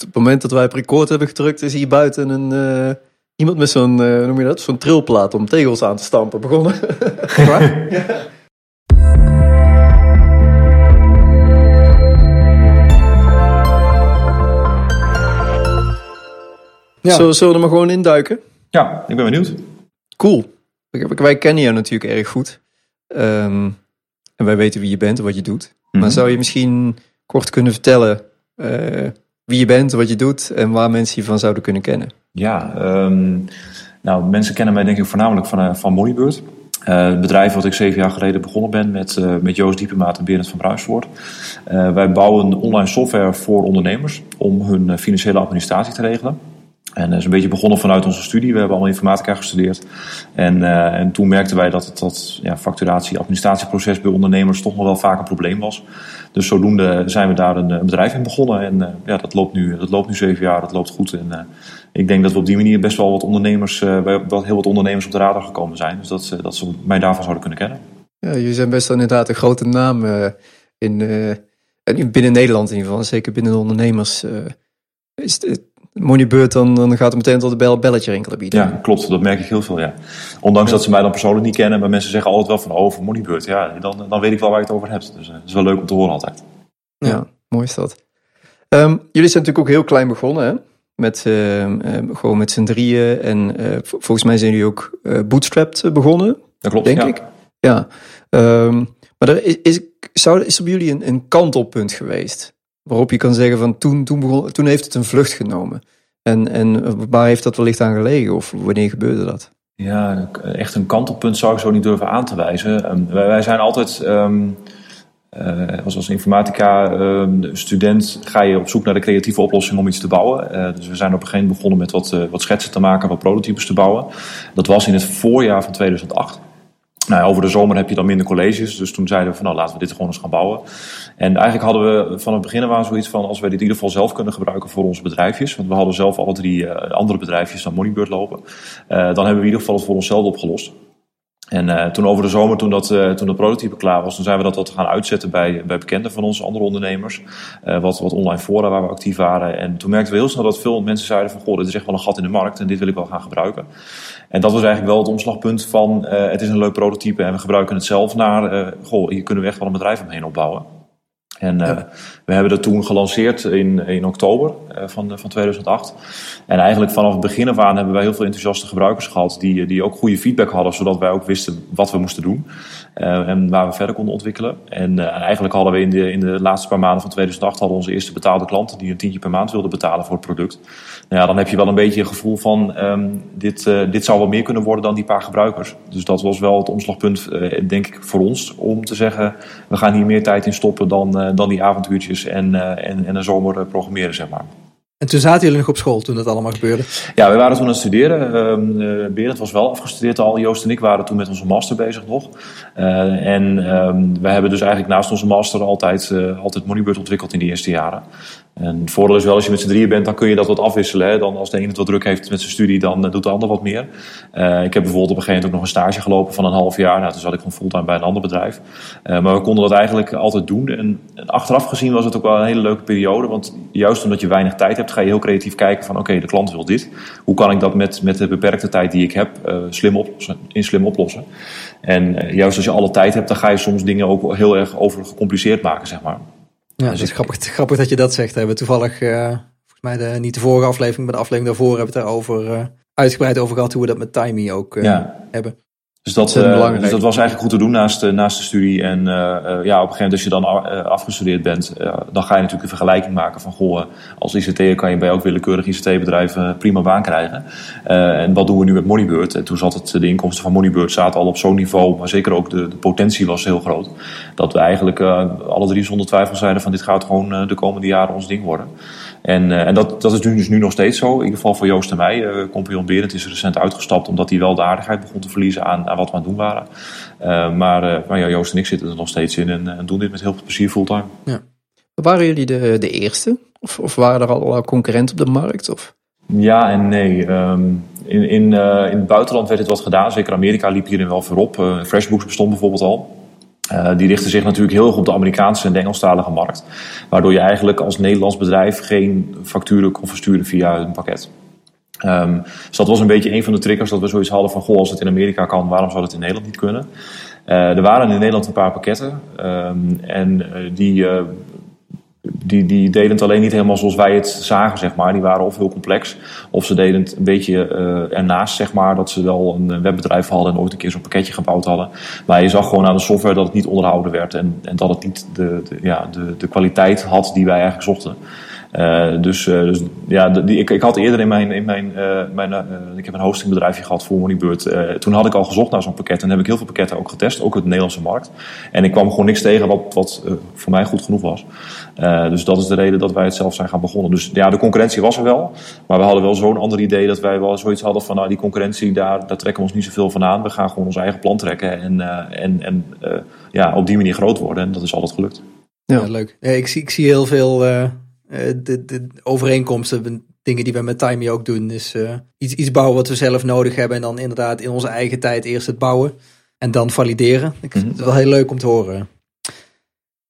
het moment dat wij op record hebben gedrukt, is hier buiten een, uh, iemand met zo'n, uh, noem je dat, zo'n trilplaat om tegels aan te stampen begonnen. ja. Ja. Zullen, zullen we er maar gewoon induiken? Ja, ik ben benieuwd. Cool. Wij kennen jou natuurlijk erg goed. Um, en wij weten wie je bent en wat je doet. Maar mhm. zou je misschien kort kunnen vertellen uh, wie je bent, wat je doet en waar mensen je van zouden kunnen kennen? Ja, um, nou mensen kennen mij denk ik voornamelijk van, uh, van Moneybird. Uh, het bedrijf wat ik zeven jaar geleden begonnen ben met, uh, met Joost Diepemaat en Berend van Bruisvoort. Wij bouwen online software voor ondernemers om hun financiële administratie te regelen. En dat is een beetje begonnen vanuit onze studie. We hebben allemaal informatica gestudeerd. En, uh, en toen merkten wij dat het dat ja, facturatie-administratieproces bij ondernemers toch nog wel vaak een probleem was. Dus zodoende zijn we daar een, een bedrijf in begonnen. En ja, dat loopt, nu, dat loopt nu zeven jaar, dat loopt goed. En ik denk dat we op die manier best wel wat ondernemers, wel heel wat ondernemers op de radar gekomen zijn. Dus dat, dat ze mij daarvan zouden kunnen kennen. Ja, jullie zijn best wel inderdaad een grote naam in, binnen Nederland in ieder geval. Zeker binnen de ondernemers. is Moneybeurt, dan, dan gaat het meteen tot de bel, belletje rinkelen bieden. Ja, klopt. Dat merk ik heel veel, ja. Ondanks dat ze mij dan persoonlijk niet kennen, maar mensen zeggen altijd wel van, oh, voor Moneybeurt. Ja, dan, dan weet ik wel waar je het over hebt. Dus uh, het is wel leuk om te horen altijd. Ja, mooi is dat. Um, jullie zijn natuurlijk ook heel klein begonnen, hè? Met, uh, gewoon met z'n drieën. En uh, volgens mij zijn jullie ook bootstrapped begonnen. Dat klopt, denk ja. ik. Ja. Um, maar er is, is, zou, is er bij jullie een, een kantelpunt geweest? Waarop je kan zeggen van toen, toen, begon, toen heeft het een vlucht genomen. En, en waar heeft dat wellicht aan gelegen of wanneer gebeurde dat? Ja, echt een kantelpunt zou ik zo niet durven aan te wijzen. Um, wij, zijn altijd, um, uh, als, als informatica um, student, ga je op zoek naar de creatieve oplossing om iets te bouwen. Uh, dus we zijn op een gegeven moment begonnen met wat, uh, wat schetsen te maken, wat prototypes te bouwen. Dat was in het voorjaar van 2008. Nou, over de zomer heb je dan minder colleges. Dus toen zeiden we van nou laten we dit gewoon eens gaan bouwen. En eigenlijk hadden we van het begin aan zoiets van als we dit in ieder geval zelf kunnen gebruiken voor onze bedrijfjes. Want we hadden zelf alle drie uh, andere bedrijfjes dan Moneybird lopen. Uh, dan hebben we in ieder geval het voor onszelf opgelost. En uh, toen over de zomer, toen dat, toen dat prototype klaar was, toen zijn we dat wat gaan uitzetten bij, bij bekenden van onze andere ondernemers. Wat, wat online fora waar we actief waren. En toen merkten we heel snel dat veel mensen zeiden van, goh, dit is echt wel een gat in de markt en dit wil ik wel gaan gebruiken. En dat was eigenlijk wel het omslagpunt van, het is een leuk prototype en we gebruiken het zelf naar, goh, hier kunnen we echt wel een bedrijf omheen opbouwen. En uh, we hebben dat toen gelanceerd in, in oktober uh, van, van 2008. En eigenlijk vanaf het begin af aan hebben wij heel veel enthousiaste gebruikers gehad die, die ook goede feedback hadden, zodat wij ook wisten wat we moesten doen uh, en waar we verder konden ontwikkelen. En eigenlijk hadden we in de, in de laatste paar maanden van 2008 hadden onze eerste betaalde klanten die een tientje per maand wilden betalen voor het product. Nou ja, dan heb je wel een beetje een gevoel van um, dit, dit zou wel meer kunnen worden dan die paar gebruikers. Dus dat was wel het omslagpunt, denk ik, voor ons om te zeggen, we gaan hier meer tijd in stoppen dan eh, dan die avontuurtjes en, eh, en, en een zomer eh, programmeren, zeg maar. En toen zaten jullie nog op school toen dat allemaal gebeurde? Ja, we waren toen aan het studeren. Uh, Berend was wel afgestudeerd al. Joost en ik waren toen met onze master bezig nog. Uh, en uh, we hebben dus eigenlijk naast onze master altijd, altijd Moneybird ontwikkeld in die eerste jaren. En het voordeel is wel, als je met z'n drieën bent, dan kun je dat wat afwisselen. Hè? Dan als de ene het wat druk heeft met zijn studie, dan doet de ander wat meer. ik heb bijvoorbeeld op een gegeven moment ook nog een stage gelopen van een half jaar. Nou, toen zat ik gewoon fulltime bij een ander bedrijf. maar we konden dat eigenlijk altijd doen. En, en achteraf gezien was het ook wel een hele leuke periode. Want juist omdat je weinig tijd hebt ga je heel creatief kijken van oké, de klant wil dit. Hoe kan ik dat met, met de beperkte tijd die ik heb slim oplossen, in slim oplossen? En juist als je alle tijd hebt, dan ga je soms dingen ook heel erg over gecompliceerd maken, zeg maar. Ja, dus het is grappig, grappig dat je dat zegt. We hebben toevallig, uh, volgens mij de, niet de vorige aflevering, maar de aflevering daarvoor hebben we het daarover uitgebreid over gehad hoe we dat met timing ook ja. hebben. Dus dat, uh, dus dat was eigenlijk goed te doen naast, uh, naast de studie. En uh, ja, op een gegeven moment als je dan afgestudeerd bent, dan ga je natuurlijk een vergelijking maken van goh, als ICT'er kan je bij elk willekeurig ICT-bedrijf prima baan krijgen. en wat doen we nu met Moneybird? En toen zat het, de inkomsten van Moneybird zaten al op zo'n niveau, maar zeker ook de, de potentie was heel groot. Dat we eigenlijk alle drie zonder twijfel zeiden van dit gaat gewoon de komende jaren ons ding worden. En, uh, en dat, dat is nu, dus nu nog steeds zo. In ieder geval voor Joost en mij. Uh, compagnon Berend is recent uitgestapt omdat hij wel de aardigheid begon te verliezen aan, aan wat we aan het doen waren. Uh, maar, maar ja, Joost en ik zitten er nog steeds in en, en doen dit met heel veel plezier fulltime. Ja. Waren jullie de, de eerste? Of, of waren er al concurrenten op de markt? Of? Ja en nee. Um, in, in, in het buitenland werd dit wat gedaan. Zeker Amerika liep hierin wel voorop. Freshbooks bestond bijvoorbeeld al. Die richten zich natuurlijk heel erg op de Amerikaanse en Engelstalige markt. Waardoor je eigenlijk als Nederlands bedrijf geen facturen kon versturen via een pakket. Um, dus dat was een beetje een van de triggers dat we zoiets hadden van: goh, als het in Amerika kan, waarom zou het in Nederland niet kunnen? Uh, er waren in Nederland een paar pakketten um, en uh, die, die, die deden het alleen niet helemaal zoals wij het zagen, zeg maar. Die waren of heel complex, of ze deden het een beetje ernaast, zeg maar. Dat ze wel een webbedrijf hadden en ooit een keer zo'n pakketje gebouwd hadden. Maar je zag gewoon aan de software dat het niet onderhouden werd en, en dat het niet de, de, ja, de, de kwaliteit had die wij eigenlijk zochten. Uh, dus, uh, dus ja, die, ik, ik had eerder in mijn, in mijn, uh, mijn ik heb een hostingbedrijfje gehad voor Moneybird. toen had ik al gezocht naar zo'n pakket en heb ik heel veel pakketten ook getest, ook op de Nederlandse markt. En ik kwam gewoon niks tegen wat, wat voor mij goed genoeg was. dus dat is de reden dat wij het zelf zijn gaan begonnen. Dus ja, de concurrentie was er wel, maar we hadden wel zo'n ander idee dat wij wel zoiets hadden van nou, die concurrentie, daar, daar trekken we ons niet zoveel van aan. We gaan gewoon ons eigen plan trekken en, en, en ja, op die manier groot worden. En dat is altijd gelukt. Ja, ja leuk. Ja, ik, zie, ik zie heel veel eh, de, de overeenkomsten, dingen die we met Timey ook doen, is uh, iets, iets bouwen wat we zelf nodig hebben. En dan inderdaad in onze eigen tijd eerst het bouwen en dan valideren. Ik vind het wel heel leuk om te horen.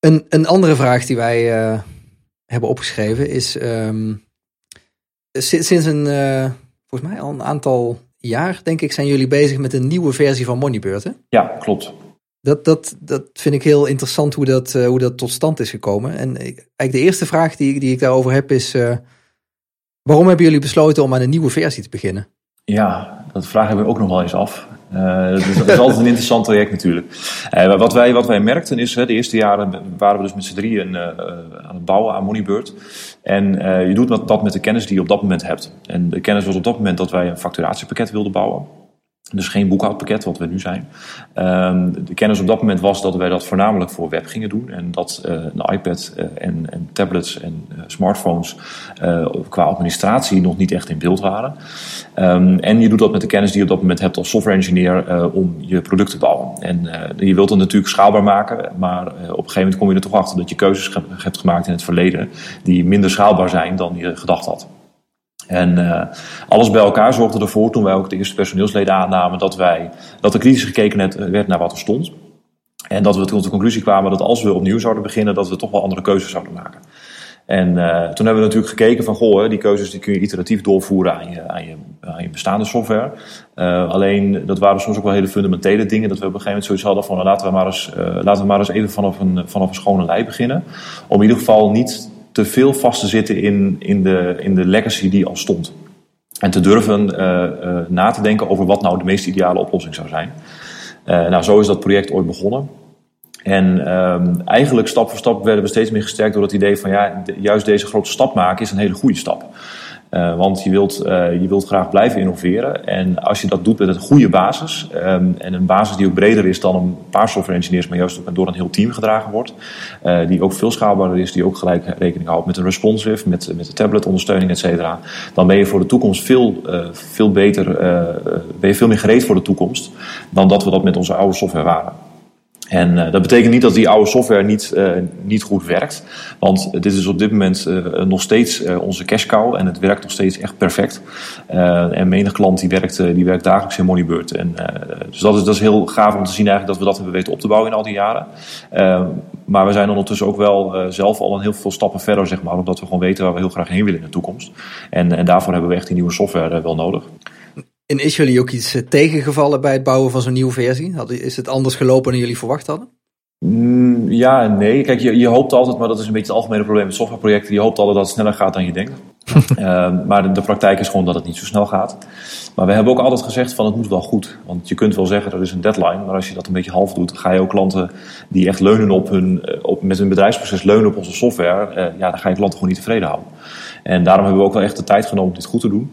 Een, een andere vraag die wij uh, hebben opgeschreven is: um, sinds een, uh, volgens mij al een aantal jaar, denk ik, zijn jullie bezig met een nieuwe versie van Moneybird. Hè? Ja, klopt. Dat, dat, dat vind ik heel interessant hoe dat, uh, hoe dat tot stand is gekomen. En eigenlijk de eerste vraag die, die ik daarover heb is: uh, waarom hebben jullie besloten om aan een nieuwe versie te beginnen? Ja, dat vragen we ook nog wel eens af. Uh, dat, is, dat, is, altijd een interessant traject natuurlijk. Wat, wij, wat wij merkten is, hè, de eerste jaren waren we dus met z'n drieën aan het bouwen aan Moneybird. En je doet dat met de kennis die je op dat moment hebt. En de kennis was op dat moment dat wij een facturatiepakket wilden bouwen. Dus geen boekhoudpakket, wat we nu zijn. Um, de kennis op dat moment was dat wij dat voornamelijk voor web gingen doen. En dat uh, een iPad uh, en, tablets en uh, smartphones qua administratie nog niet echt in beeld waren. Um, en je doet dat met de kennis die je op dat moment hebt als software engineer om je product te bouwen. En je wilt het natuurlijk schaalbaar maken, maar op een gegeven moment kom je er toch achter dat je keuzes hebt gemaakt in het verleden die minder schaalbaar zijn dan je gedacht had. En uh, alles bij elkaar zorgde ervoor, toen wij ook de eerste personeelsleden aannamen, dat, wij, dat er kritisch gekeken werd naar wat er stond. En dat we tot de conclusie kwamen dat als we opnieuw zouden beginnen, dat we toch wel andere keuzes zouden maken. En uh, toen hebben we natuurlijk gekeken van, goh, die keuzes die kun je iteratief doorvoeren aan je, aan je, aan je bestaande software. Alleen, dat waren soms ook wel hele fundamentele dingen, dat we op een gegeven moment zoiets hadden van, nou, laten we maar eens, laten we maar eens even vanaf een, vanaf een schone lei beginnen. Om in ieder geval niet te veel vast te zitten in, in, de, in de legacy die al stond. En te durven uh, uh, na te denken over wat nou de meest ideale oplossing zou zijn. Uh, nou, zo is dat project ooit begonnen. En um, eigenlijk stap voor stap werden we steeds meer gesterkt door het idee van ja, juist deze grote stap maken is een hele goede stap. Uh, want je wilt, uh, je wilt graag blijven innoveren. En als je dat doet met een goede basis, um, en een basis die ook breder is dan een paar software engineers, maar juist ook door een heel team gedragen wordt, uh, die ook veel schaalbaarder is, die ook gelijk rekening houdt met een responsive, met, met de tabletondersteuning, et cetera, dan ben je voor de toekomst veel, veel beter, ben je veel meer gereed voor de toekomst dan dat we dat met onze oude software waren. En uh, dat betekent niet dat die oude software niet, uh, niet goed werkt. Want dit is op dit moment nog steeds onze cash cow. En het werkt nog steeds echt perfect. en menig klant die werkt, die werkt dagelijks in Moneybird. En, dus dat is, dat is heel gaaf om te zien eigenlijk dat we dat hebben weten op te bouwen in al die jaren. maar we zijn ondertussen ook wel zelf al een heel veel stappen verder, zeg maar. Omdat we gewoon weten waar we heel graag heen willen in de toekomst. En, en daarvoor hebben we echt die nieuwe software wel nodig. En is jullie ook iets eh, tegengevallen bij het bouwen van zo'n nieuwe versie? Is het anders gelopen dan jullie verwacht hadden? Mm, ja en nee. Kijk, je, je hoopt altijd, maar dat is een beetje het algemene probleem met softwareprojecten. Je hoopt altijd dat het sneller gaat dan je denkt. uh, maar de, de, praktijk is gewoon dat het niet zo snel gaat. Maar we hebben ook altijd gezegd van het moet wel goed. Want je kunt wel zeggen er is een deadline. Maar als je dat een beetje half doet, ga je ook klanten die echt leunen op hun, eh, op, met hun bedrijfsproces leunen op onze software. Uh, ja, dan ga je klanten gewoon niet tevreden houden. En daarom hebben we ook wel echt de tijd genomen om dit goed te doen.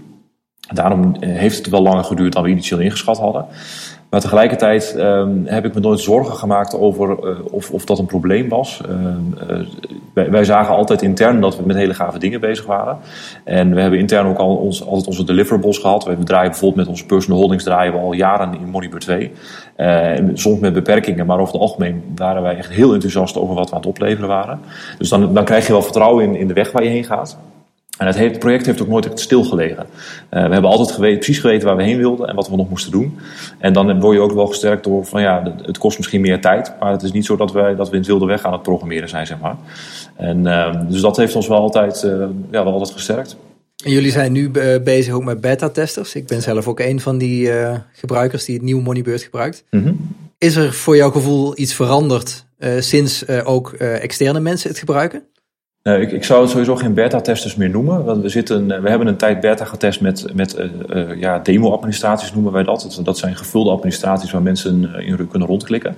Daarom eh, heeft het wel langer geduurd dan we initieel ingeschat hadden. Maar tegelijkertijd um, heb ik me nooit zorgen gemaakt over uh, of, of dat een probleem was. Uh, uh, wij, zagen altijd intern dat we met hele gave dingen bezig waren. En we hebben intern ook al ons, altijd onze deliverables gehad. We draaien bijvoorbeeld met onze personal holdings draaien we al jaren in Moneybird 2. soms met beperkingen, maar over het algemeen waren wij echt heel enthousiast over wat we aan het opleveren waren. Dus dan, dan krijg je wel vertrouwen in, in de weg waar je heen gaat. En het, het, project heeft ook nooit echt stilgelegen. Uh, we hebben altijd geweten, precies geweten waar we heen wilden en wat we nog moesten doen. En dan word je ook wel gesterkt door van ja, het kost misschien meer tijd. Maar het is niet zo dat, wij, dat we in het wilde weg aan het programmeren zijn, zeg maar. En, uh, dus dat heeft ons wel altijd, uh, ja, wel altijd gesterkt. En jullie zijn nu bezig ook met beta-testers. Ik ben zelf ook een van die gebruikers die het nieuwe Moneybird gebruikt. Mm -hmm. Is er voor jouw gevoel iets veranderd sinds ook externe mensen het gebruiken? Uh, ik, ik, zou het sowieso geen beta-testers meer noemen. Want we, zitten, we hebben een tijd beta getest met, met uh, uh, ja, demo-administraties, noemen wij dat. dat. zijn gevulde administraties waar mensen in kunnen rondklikken.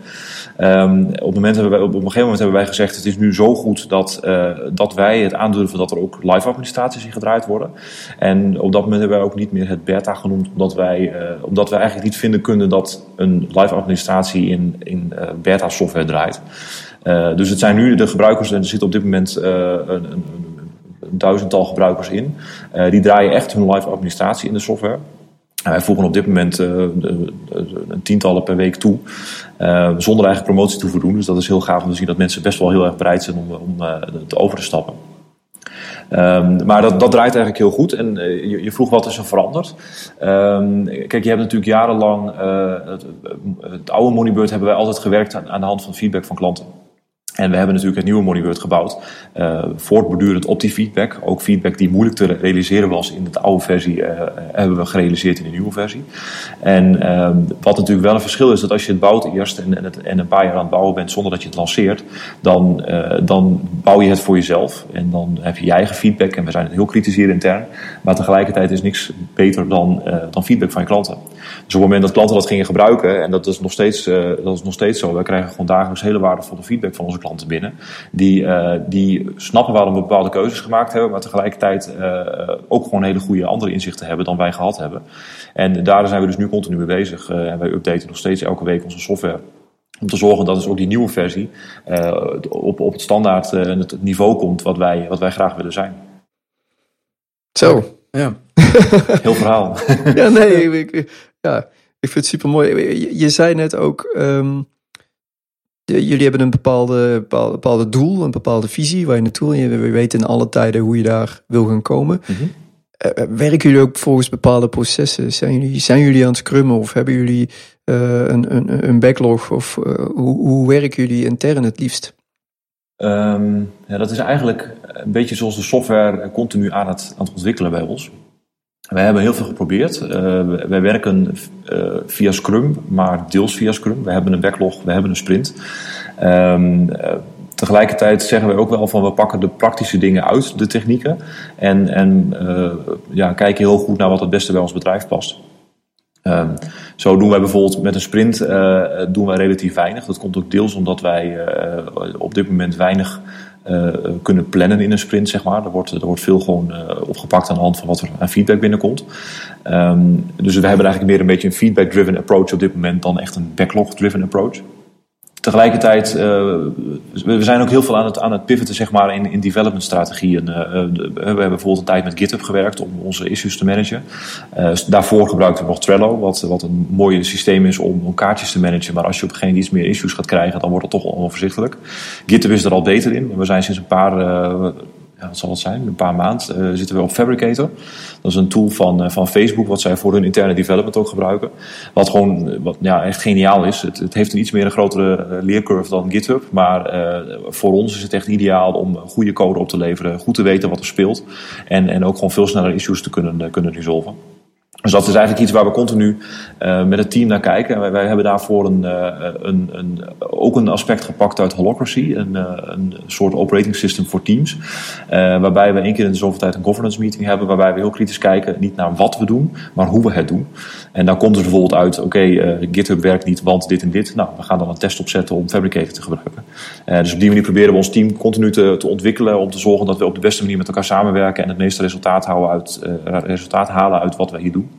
Um, op, moment hebben wij, op een gegeven moment hebben wij gezegd: het is nu zo goed dat, dat wij het aandurven dat er ook live-administraties in gedraaid worden. En op dat moment hebben wij ook niet meer het beta genoemd, omdat wij, omdat wij eigenlijk niet vinden kunnen dat een live-administratie in, in beta-software draait. Uh, dus het zijn nu de gebruikers, en er zitten op dit moment uh, een, een, een, duizendtal gebruikers in. Uh, die draaien echt hun live administratie in de software. wij voegen op dit moment een tientallen per week toe. zonder eigen promotie toe doen. Dus dat is heel gaaf om te zien dat mensen best wel heel erg bereid zijn om, om over te stappen. Um, maar dat, dat draait eigenlijk heel goed. En je, je, vroeg wat is er veranderd. Um, kijk, je hebt natuurlijk jarenlang. Het, het, oude Moneybird hebben wij altijd gewerkt aan, aan de hand van feedback van klanten. En we hebben natuurlijk het nieuwe Moneybird gebouwd, uh, voortbordurend op die feedback. Ook feedback die moeilijk te realiseren was in de oude versie, uh, hebben we gerealiseerd in de nieuwe versie. En uh, wat natuurlijk wel een verschil is, dat als je het bouwt eerst en, en een paar jaar aan het bouwen bent zonder dat je het lanceert, dan, dan bouw je het voor jezelf. En dan heb je je eigen feedback en we zijn heel kritisch hier intern. Maar tegelijkertijd is niks beter dan, dan feedback van je klanten. Dus op het moment dat klanten dat gingen gebruiken, en dat is nog steeds, uh, dat is nog steeds zo, wij krijgen gewoon dagelijks hele waardevolle feedback van onze klanten binnen. Die, uh, die snappen waarom we bepaalde keuzes gemaakt hebben, maar tegelijkertijd uh, ook gewoon hele goede andere inzichten hebben dan wij gehad hebben. En daar zijn we dus nu continu mee bezig. en wij updaten nog steeds elke week onze software. Om te zorgen dat dus ook die nieuwe versie op, op het standaard het niveau komt wat wij, wat wij graag willen zijn. Zo, ja. Heel verhaal. ja, nee, ik, ja, ik vind het super mooi. Je, je zei net ook, um, de, jullie hebben een bepaalde, bepaalde, bepaalde, doel, een bepaalde visie waar je naartoe je, We weten in alle tijden hoe je daar wil gaan komen. Mm -hmm. uh, werken jullie ook volgens bepaalde processen? Zijn jullie, zijn jullie aan het scrummen of hebben jullie uh, een, een, een backlog? Of uh, hoe, hoe werken jullie intern het liefst? Um, ja, dat is eigenlijk een beetje zoals de software continu aan het, aan het ontwikkelen bij ons. Wij hebben heel veel geprobeerd. Uh, wij werken uh, via Scrum, maar deels via Scrum. We hebben een backlog, we hebben een sprint. Um, uh, tegelijkertijd zeggen we ook wel van we pakken de praktische dingen uit de technieken. En, en ja, kijken heel goed naar wat het beste bij ons bedrijf past. Um, zo doen wij bijvoorbeeld met een sprint doen wij relatief weinig. Dat komt ook deels omdat wij op dit moment weinig kunnen plannen in een sprint, zeg maar. Er wordt, er wordt veel gewoon uh, opgepakt aan de hand van wat er aan feedback binnenkomt. Um, dus we hebben eigenlijk meer een beetje een feedback-driven approach op dit moment dan echt een backlog-driven approach tegelijkertijd, uh, we zijn ook heel veel aan het, aan het pivoten zeg maar, in, in development strategieën. Uh, we hebben bijvoorbeeld een tijd met GitHub gewerkt om onze issues te managen. Daarvoor gebruikten we nog Trello, wat, wat een mooi systeem is om, om kaartjes te managen. Maar als je op een gegeven moment iets meer issues gaat krijgen, dan wordt het toch onoverzichtelijk. GitHub is er al beter in. We zijn sinds een paar ja, wat zal het zijn, een paar maanden uh, zitten we op Fabricator. Dat is een tool van, uh, van Facebook, wat zij voor hun interne development ook gebruiken. Wat gewoon uh, wat, ja, echt geniaal is. Het, het, heeft een iets meer een grotere leercurve dan GitHub. Maar voor ons is het echt ideaal om goede code op te leveren, goed te weten wat er speelt. En, en ook gewoon veel sneller issues te kunnen, kunnen resolven. Dus dat is eigenlijk iets waar we continu uh, met het team naar kijken. Wij, hebben daarvoor een, uh, een, een, ook een aspect gepakt uit Holocracy, een, uh, een soort operating system voor teams. waarbij we één keer in de zoveel tijd een governance meeting hebben, waarbij we heel kritisch kijken, niet naar wat we doen, maar hoe we het doen. En dan komt er bijvoorbeeld uit, oké, GitHub werkt niet, want dit en dit. Nou, we gaan dan een test opzetten om Fabricator te gebruiken. dus op die manier proberen we ons team continu te, te, ontwikkelen om te zorgen dat we op de beste manier met elkaar samenwerken en het meeste resultaat, houden uit, resultaat halen uit wat wij hier doen.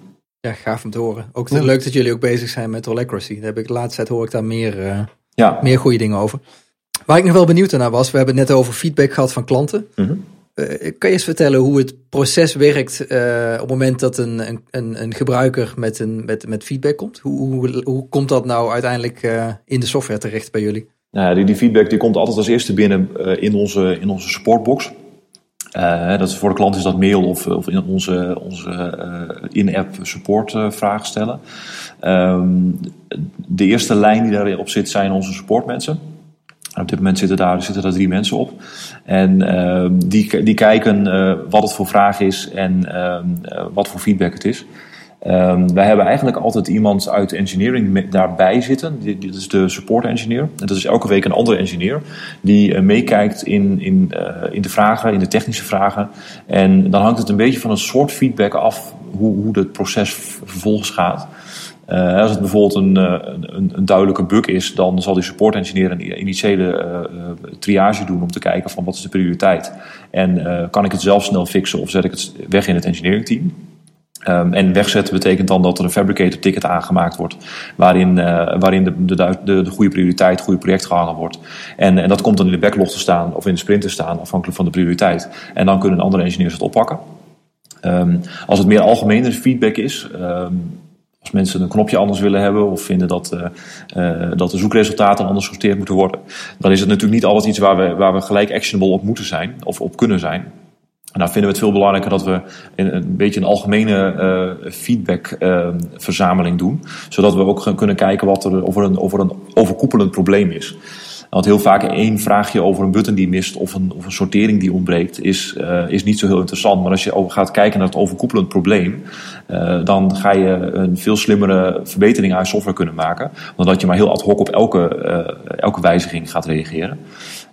Ja, gaaf om te horen. Ook ja. leuk dat jullie ook bezig zijn met Holacracy. Daar heb ik de laatste tijd hoor ik daar meer, uh, ja. meer goede dingen over. Waar ik nog wel benieuwd naar was, we hebben het net over feedback gehad van klanten. Mm -hmm. uh, kan je eens vertellen hoe het proces werkt uh, op het moment dat een, een, een gebruiker met, een, met, met feedback komt? Hoe, hoe, hoe komt dat nou uiteindelijk in de software terecht bij jullie? Nou, die, die feedback die komt altijd als eerste binnen in, onze, in onze supportbox. Dat is voor de klant is dat mail of, of in onze, onze in-app support vragen stellen. Ehm, de eerste lijn die daarop zit zijn onze supportmensen. Op dit moment zitten daar, zitten daar drie mensen op. En uh, die, die kijken wat het voor vraag is en uh, wat voor feedback het is. Um, wij hebben eigenlijk altijd iemand uit de engineering daarbij zitten. Dit is de support engineer. En dat is elke week een andere engineer. Die uh, meekijkt in, in, uh, in de vragen, in de technische vragen. En dan hangt het een beetje van een soort feedback af hoe, hoe het proces vervolgens gaat. Uh, als het bijvoorbeeld een, een, een, duidelijke bug is, dan zal die support engineer een initiële triage doen om te kijken van wat is de prioriteit. En kan ik het zelf snel fixen of zet ik het weg in het engineering team. Um, en wegzetten betekent dan dat er een fabricator ticket aangemaakt wordt. Waarin, uh, waarin de, de, de, de goede prioriteit, goede project gehangen wordt. En, en dat komt dan in de backlog te staan of in de sprint te staan, afhankelijk van de prioriteit. En dan kunnen andere engineers het oppakken. Um, als het meer algemene feedback is, um, als mensen een knopje anders willen hebben of vinden dat, uh, uh, dat de zoekresultaten anders gesorteerd moeten worden, dan is het natuurlijk niet altijd iets waar we, waar we gelijk actionable op moeten zijn of op kunnen zijn. En dan vinden we het veel belangrijker dat we een, beetje een algemene uh, feedbackverzameling doen, zodat we ook kunnen kijken wat er, of, er een, of een overkoepelend probleem is. Want heel vaak één vraagje over een button die mist of een, of een sortering die ontbreekt, is, uh, is niet zo heel interessant. Maar als je gaat kijken naar het overkoepelend probleem, dan ga je een veel slimmere verbetering aan software kunnen maken. Dan dat je maar heel ad hoc op elke, elke wijziging gaat reageren.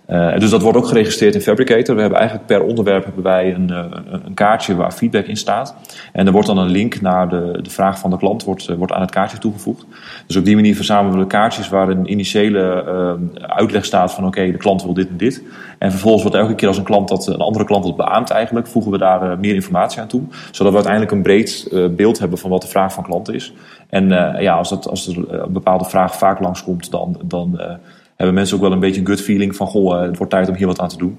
Uh, dus dat wordt ook geregistreerd in Fabricator. We hebben eigenlijk per onderwerp hebben wij een, een kaartje waar feedback in staat. En er wordt dan een link naar de, de vraag van de klant wordt, wordt aan het kaartje toegevoegd. Dus op die manier verzamelen we kaartjes waar een initiële uitleg staat van oké, de klant wil dit en dit. En vervolgens wordt elke keer als een klant dat een andere klant dat beaamt eigenlijk, voegen we daar meer informatie aan toe. Zodat we uiteindelijk een breed beeld hebben van wat de vraag van klanten is. En ja, als, dat, als er een bepaalde vraag vaak langskomt, dan, dan hebben mensen ook wel een beetje een gut feeling van goh, het wordt tijd om hier wat aan te doen.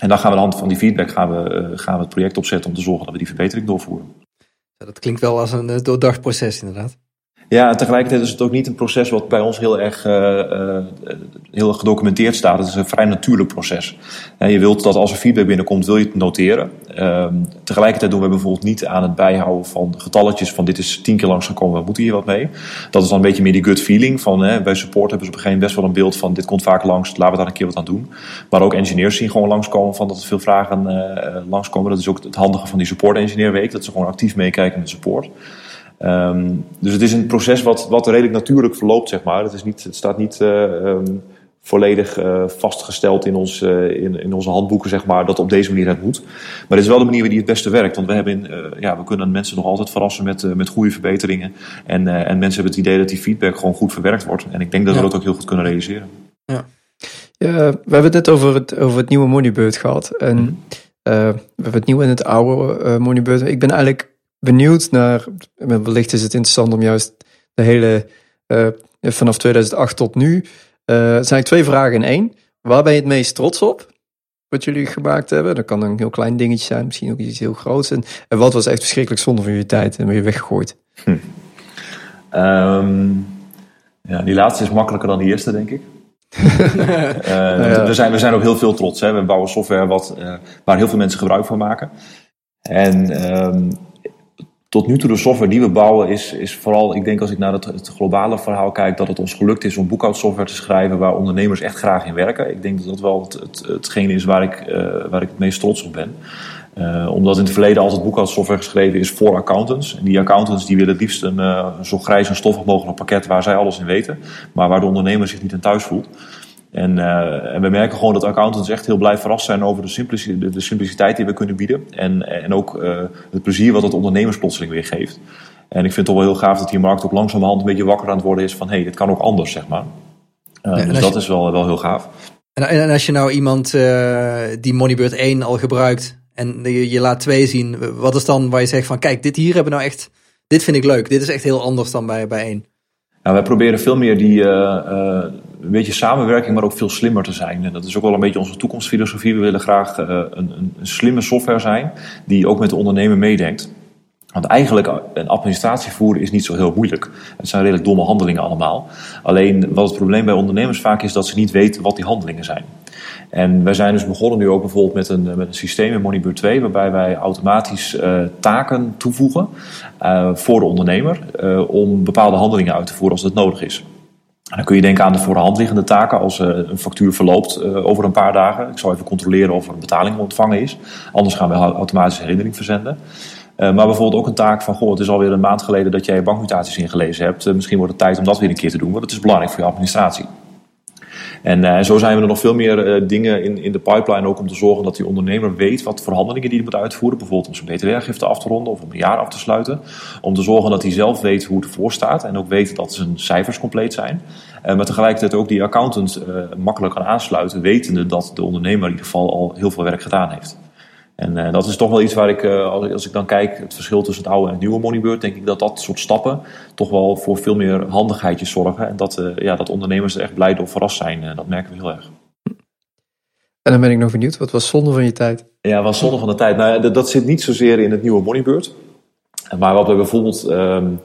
En dan gaan we aan de hand van die feedback gaan we, gaan we het project opzetten om te zorgen dat we die verbetering doorvoeren. Dat klinkt wel als een doordacht proces inderdaad. Ja, tegelijkertijd is het ook niet een proces wat bij ons heel erg uh, uh, heel gedocumenteerd staat. Het is een vrij natuurlijk proces. Je wilt dat als er feedback binnenkomt, wil je het noteren. Uh, tegelijkertijd doen we bijvoorbeeld niet aan het bijhouden van getalletjes van dit is tien keer langsgekomen, we moeten hier wat mee. Dat is dan een beetje meer die gut feeling van hè, bij support hebben ze op een gegeven moment best wel een beeld van dit komt vaak langs, laten we daar een keer wat aan doen. Maar ook engineers zien gewoon langskomen van dat er veel vragen langskomen. Dat is ook het handige van die support engineer week, dat ze gewoon actief meekijken met support. Um, dus het is een proces wat, wat redelijk natuurlijk verloopt, zeg maar. Het, is niet, het staat niet uh, um, volledig uh, vastgesteld in, ons, uh, in, in onze handboeken, zeg maar, dat op deze manier het moet. Maar het is wel de manier die het beste werkt. Want we, hebben, ja, we kunnen mensen nog altijd verrassen met, met goede verbeteringen. En, en mensen hebben het idee dat die feedback gewoon goed verwerkt wordt. En ik denk dat we dat ook heel goed kunnen realiseren. Ja. we hebben het net over het, over het nieuwe Moneybird gehad. En mm -hmm. we hebben het nieuwe en het oude Moneybird. Ik ben eigenlijk benieuwd naar, wellicht is het interessant om juist de hele, uh, vanaf 2008 tot nu, uh, zijn eigenlijk twee vragen in één. Waar ben je het meest trots op? Wat jullie gemaakt hebben. Dat kan een heel klein dingetje zijn, misschien ook iets heel groots. En, en wat was echt verschrikkelijk zonde van je tijd en weer weggegooid? Hm. Um, ja, die laatste is makkelijker dan die eerste, denk ik. uh, ja. we, zijn, we zijn ook heel veel trots. Hè. We bouwen software wat, uh, waar heel veel mensen gebruik van maken. En um, tot nu toe de software die we bouwen is, is vooral, ik denk als ik naar het, globale verhaal kijk, dat het ons gelukt is om boekhoudsoftware te schrijven waar ondernemers echt graag in werken. Ik denk dat dat wel het, het, hetgeen is waar ik, uh, waar ik het meest trots op ben. Uh, omdat in het verleden altijd boekhoudsoftware geschreven is voor accountants. En die accountants die willen het liefst een uh, zo grijs en stoffig mogelijk pakket waar zij alles in weten, maar waar de ondernemer zich niet in thuis voelt. En, uh, en, we merken gewoon dat accountants echt heel blij verrast zijn over de, simplici de, de simpliciteit die we kunnen bieden. En, en ook uh, het plezier wat het ondernemers plotseling weer geeft. En ik vind het toch wel heel gaaf dat die markt ook langzamerhand een beetje wakker aan het worden is van hé, hey, dit kan ook anders, zeg maar. Uh, ja, dus dat je, is wel, wel heel gaaf. En, en als je nou iemand die Moneybird 1 al gebruikt en je, je laat 2 zien, wat is dan waar je zegt van kijk, dit hier hebben we nou echt, dit vind ik leuk, dit is echt heel anders dan bij, bij 1. Nou, wij proberen veel meer die uh, uh, een beetje samenwerking, maar ook veel slimmer te zijn. En dat is ook wel een beetje onze toekomstfilosofie. We willen graag uh, een, een, slimme software zijn die ook met de ondernemer meedenkt. Want eigenlijk, een administratie voeren is niet zo heel moeilijk. Het zijn redelijk domme handelingen allemaal. Alleen wat het probleem bij ondernemers vaak is dat ze niet weten wat die handelingen zijn. En wij zijn dus begonnen nu ook bijvoorbeeld met een, met een systeem in Moneybird 2, waarbij wij automatisch uh, taken toevoegen voor de ondernemer om bepaalde handelingen uit te voeren als dat nodig is. En dan kun je denken aan de voor de hand liggende taken als een factuur verloopt over een paar dagen. Ik zal even controleren of er een betaling ontvangen is. Anders gaan we automatisch herinnering verzenden. Uh, maar bijvoorbeeld ook een taak van, goh, het is alweer een maand geleden dat jij bankmutaties ingelezen hebt. Misschien wordt het tijd om dat weer een keer te doen, want het is belangrijk voor je administratie. En uh, zo zijn we er nog veel meer dingen in, in de pipeline ook om te zorgen dat die ondernemer weet wat voor handelingen die hij moet uitvoeren. Bijvoorbeeld om zijn btw-gifte af te ronden of om een jaar af te sluiten. Om te zorgen dat hij zelf weet hoe het ervoor staat en ook weet dat zijn cijfers compleet zijn. maar tegelijkertijd ook die accountant makkelijk kan aansluiten, wetende dat de ondernemer in ieder geval al heel veel werk gedaan heeft. En uh, dat is toch wel iets waar ik, uh, als, als, ik dan kijk, het verschil tussen het oude en het nieuwe Moneybird, denk ik dat dat soort stappen toch wel voor veel meer handigheidjes zorgen. En dat, uh, ja, dat ondernemers er echt blij door verrast zijn. dat merken we heel erg. En dan ben ik nog benieuwd, wat was zonde van je tijd? Ja, wat zonde van de tijd? Nou, dat, dat zit niet zozeer in het nieuwe Moneybird. Maar wat we bijvoorbeeld. Um,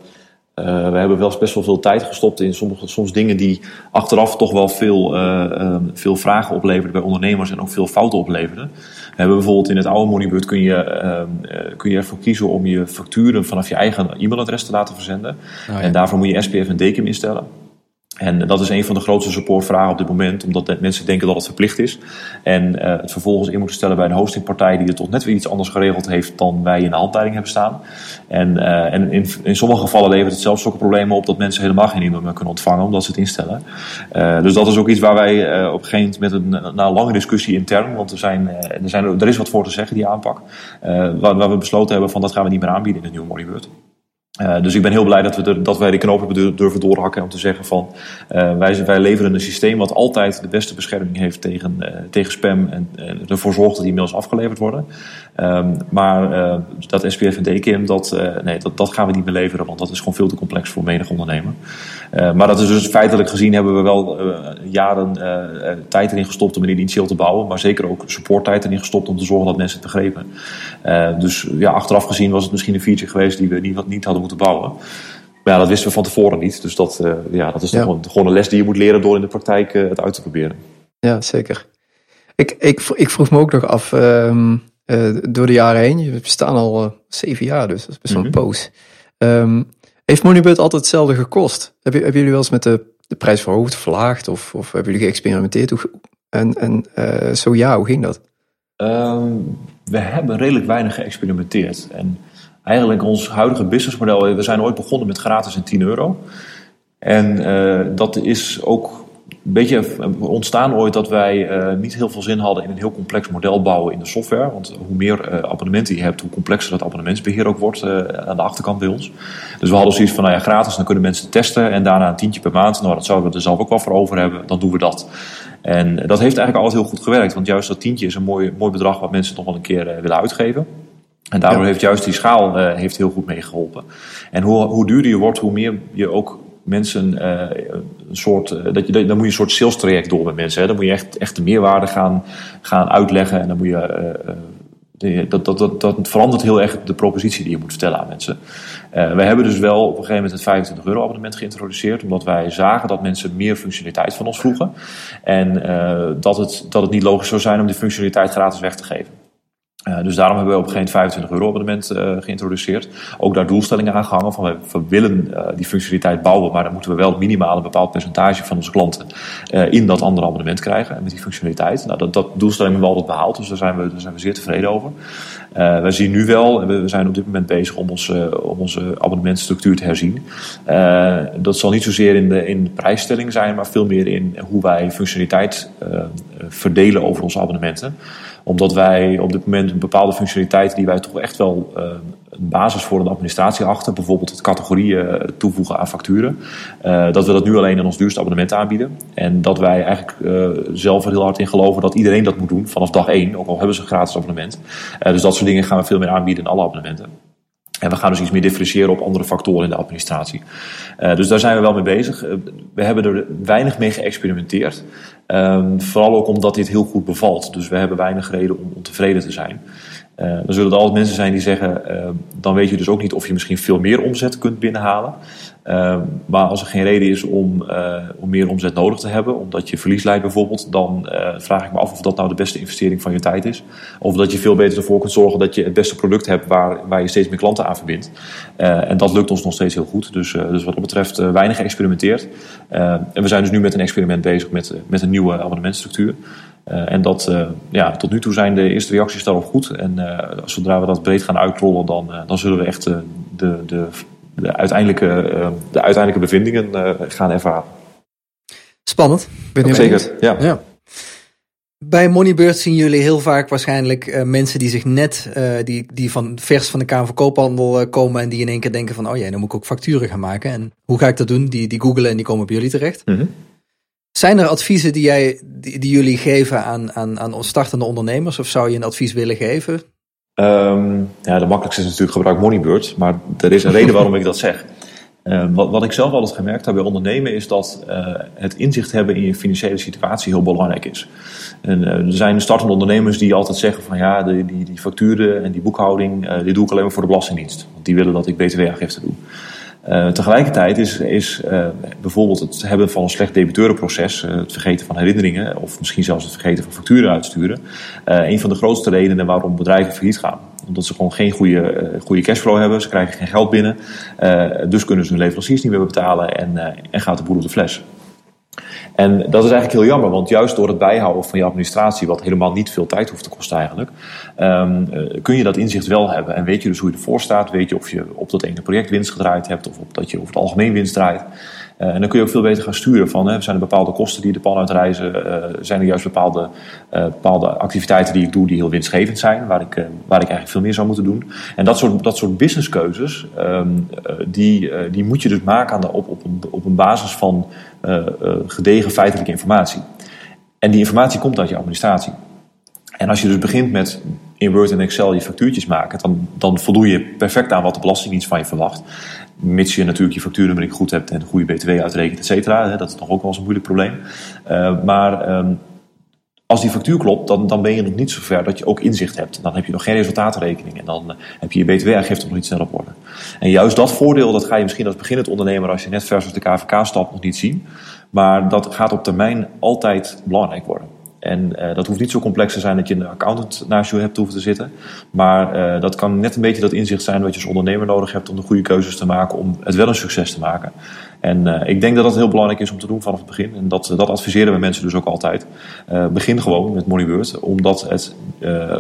uh, we hebben wel best wel veel tijd gestopt in sommige, soms dingen die achteraf toch wel veel, uh, uh, veel vragen opleverden bij ondernemers en ook veel fouten opleverden. We hebben bijvoorbeeld in het oude Moneybird kun je, ehm, kun je ervoor kiezen om je facturen vanaf je eigen e-mailadres te laten verzenden. Oh, ja. En daarvoor moet je SPF en DKIM instellen. En dat is een van de grootste supportvragen op dit moment, omdat mensen denken dat het verplicht is. En uh, het vervolgens in moeten stellen bij een hostingpartij die het toch net weer iets anders geregeld heeft dan wij in de handleiding hebben staan. En, uh, en in, in sommige gevallen levert het zelfs ook problemen op dat mensen helemaal geen e-mail meer kunnen ontvangen omdat ze het instellen. Uh, dus dat is ook iets waar wij op een gegeven moment met een, na een lange discussie intern, want er, zijn, er, zijn, er is wat voor te zeggen, die aanpak, waar, waar, we besloten hebben van dat gaan we niet meer aanbieden in de nieuwe Moneybird. Uh, dus ik ben heel blij dat, we dat wij de knoop hebben durven doorhakken om te zeggen van uh, wij, wij leveren een systeem wat altijd de beste bescherming heeft tegen, uh, tegen spam en ervoor zorgt dat die mails afgeleverd worden. Um, maar dat SPF en DKIM, dat, nee, dat, dat gaan we niet meer leveren, want dat is gewoon veel te complex voor menig ondernemer. maar dat is dus feitelijk gezien hebben we wel jaren tijd erin gestopt om het initieel te bouwen, maar zeker ook supporttijd erin gestopt om te zorgen dat mensen het begrepen. dus ja, achteraf gezien was het misschien een feature geweest die we niet, niet hadden moeten bouwen. Maar ja, dat wisten we van tevoren niet. Dus dat, ja, dat is ja. gewoon, gewoon, een les die je moet leren door in de praktijk het uit te proberen. Ja, zeker. Ik, ik, ik vroeg me ook nog af, um, uh, door de jaren heen, we bestaan al zeven jaar, dus dat is best wel een mm -hmm. poos. Um, heeft Moneybird altijd hetzelfde gekost? Heb hebben jullie wel eens met de, de prijs verhoogd, verlaagd? Of, of hebben jullie geëxperimenteerd? Hoe, en en zo ja, hoe ging dat? Um, we hebben redelijk weinig geëxperimenteerd. En eigenlijk ons huidige businessmodel. We zijn ooit begonnen met gratis en 10 euro. En uh, dat is ook een beetje ontstaan ooit dat wij uh, niet heel veel zin hadden in een heel complex model bouwen in de software. Want hoe meer uh, abonnementen je hebt, hoe complexer dat abonnementsbeheer ook wordt aan de achterkant bij ons. Dus we hadden zoiets van, nou ja, gratis, dan kunnen mensen testen en daarna een tientje per maand. Nou, dat zouden we er zelf ook wel voor over hebben, dan doen we dat. En dat heeft eigenlijk altijd heel goed gewerkt, want juist dat tientje is een mooi, mooi bedrag wat mensen nog wel een keer willen uitgeven. En daardoor ja. heeft juist die schaal heeft heel goed meegeholpen. En hoe, hoe duurder je wordt, hoe meer je ook mensen uh, een soort. Uh, dat je, dan moet je een soort sales traject door met mensen. Hè. Dan moet je echt, echt de meerwaarde gaan, gaan uitleggen. En dan moet je. De, dat, dat, dat, dat verandert heel erg de propositie die je moet vertellen aan mensen. Wij hebben dus wel op een gegeven moment het 25 euro abonnement geïntroduceerd. Omdat wij zagen dat mensen meer functionaliteit van ons vroegen. En dat, het, dat het niet logisch zou zijn om die functionaliteit gratis weg te geven. Uh, dus daarom hebben we op een gegeven moment 25 euro abonnement uh, geïntroduceerd. Ook daar doelstellingen aan gehangen van we, we willen uh, die functionaliteit bouwen, maar dan moeten we wel minimaal een bepaald percentage van onze klanten in dat andere abonnement krijgen en met die functionaliteit. Nou, dat, dat doelstelling hebben we altijd behaald, dus daar zijn we, daar zijn we zeer tevreden over. wij zien nu wel, we, we zijn op dit moment bezig om, ons, om onze abonnementstructuur te herzien. dat zal niet zozeer in de, in de prijsstelling zijn, maar veel meer in hoe wij functionaliteit verdelen over onze abonnementen omdat wij op dit moment een bepaalde functionaliteiten die wij toch echt wel uh, een basis voor de administratie achter, bijvoorbeeld het categorieën toevoegen aan facturen, uh, dat we dat nu alleen in ons duurste abonnement aanbieden. En dat wij eigenlijk zelf er heel hard in geloven dat iedereen dat moet doen vanaf dag één, ook al hebben ze een gratis abonnement. dus dat soort dingen gaan we veel meer aanbieden in alle abonnementen. En we gaan dus iets meer differentiëren op andere factoren in de administratie. Dus daar zijn we wel mee bezig. We hebben er weinig mee geëxperimenteerd. Um, vooral ook omdat dit heel goed bevalt. Dus we hebben weinig reden om ontevreden te zijn. Uh, dan zullen er altijd mensen zijn die zeggen, uh, dan weet je dus ook niet of je misschien veel meer omzet kunt binnenhalen. Uh, maar als er geen reden is om, om meer omzet nodig te hebben, omdat je verlies leidt bijvoorbeeld, dan vraag ik me af of dat nou de beste investering van je tijd is. Of dat je veel beter ervoor kunt zorgen dat je het beste product hebt waar, waar je steeds meer klanten aan verbindt. en dat lukt ons nog steeds heel goed. Dus, dus wat dat betreft weinig geëxperimenteerd. en we zijn dus nu met een experiment bezig met, met een nieuwe abonnementstructuur. En dat, ja, tot nu toe zijn de eerste reacties daarop goed. En zodra we dat breed gaan uitrollen, dan, dan zullen we echt de, de, de, uiteindelijke, de uiteindelijke bevindingen gaan ervaren. Spannend. Ben je Zeker, ja. ja. Bij Moneybird zien jullie heel vaak waarschijnlijk mensen die zich net, die, die van vers van de Kamer van Koophandel komen en die in één keer denken van, oh ja, dan moet ik ook facturen gaan maken. En hoe ga ik dat doen? Die, die googelen en die komen bij jullie terecht. Mm -hmm. Zijn er adviezen die, jij, die, die, jullie geven aan, aan, aan startende ondernemers? Of zou je een advies willen geven? Um, ja, de makkelijkste is natuurlijk gebruik Moneybird. Maar er is een reden waarom ik dat zeg. Uh, wat, wat ik zelf altijd gemerkt heb bij ondernemen is dat uh, het inzicht hebben in je financiële situatie heel belangrijk is. En, uh, er zijn startende ondernemers die altijd zeggen van ja, die, die, die facturen en die boekhouding, die doe ik alleen maar voor de Belastingdienst. Want die willen dat ik btw-aangifte doe. Uh, tegelijkertijd is, is uh, bijvoorbeeld het hebben van een slecht debiteurenproces, uh, het vergeten van herinneringen of misschien zelfs het vergeten van facturen uitsturen, een van de grootste redenen waarom bedrijven failliet gaan. Omdat ze gewoon geen goede, goede cashflow hebben, ze krijgen geen geld binnen, dus kunnen ze hun leveranciers niet meer betalen en, en gaat de boel op de fles. En dat is eigenlijk heel jammer, want juist door het bijhouden van je administratie, wat helemaal niet veel tijd hoeft te kosten eigenlijk, um, kun je dat inzicht wel hebben. En weet je dus hoe je ervoor staat, weet je of je op dat ene project winst gedraaid hebt of op dat je over het algemeen winst draait. Uh, en dan kun je ook veel beter gaan sturen van, hè, zijn er bepaalde kosten die de pan uitreizen, uh, zijn er juist bepaalde, uh, bepaalde activiteiten die ik doe die heel winstgevend zijn, waar ik, waar ik eigenlijk veel meer zou moeten doen. En dat soort, dat soort businesskeuzes, um, die, die moet je dus maken aan de, op, op, een, op een basis van gedegen feitelijke informatie. En die informatie komt uit je administratie. En als je dus begint met in Word en Excel je factuurtjes maken, dan, dan voldoe je perfect aan wat de Belastingdienst van je verwacht. Mits je natuurlijk je factuurnummer goed hebt en goede BTW uitrekent, et cetera. Dat is nog ook wel eens een moeilijk probleem. Uh, maar um, als die factuur klopt, dan, dan ben je nog niet zo ver dat je ook inzicht hebt. Dan heb je nog geen resultaatrekening en dan uh, heb je je btw-aangifte nog niet snel op orde. En juist dat voordeel, dat ga je misschien als beginnend ondernemer, als je net versus de KVK stapt, nog niet zien. Maar dat gaat op termijn altijd belangrijk worden. En uh, dat hoeft niet zo complex te zijn dat je een accountant naast je hebt hoeven te zitten. Maar uh, dat kan net een beetje dat inzicht zijn wat je als ondernemer nodig hebt om de goede keuzes te maken om het wel een succes te maken. En uh, ik denk dat dat heel belangrijk is om te doen vanaf het begin. En dat, dat adviseren we mensen dus ook altijd. begin gewoon met Moneybird, omdat het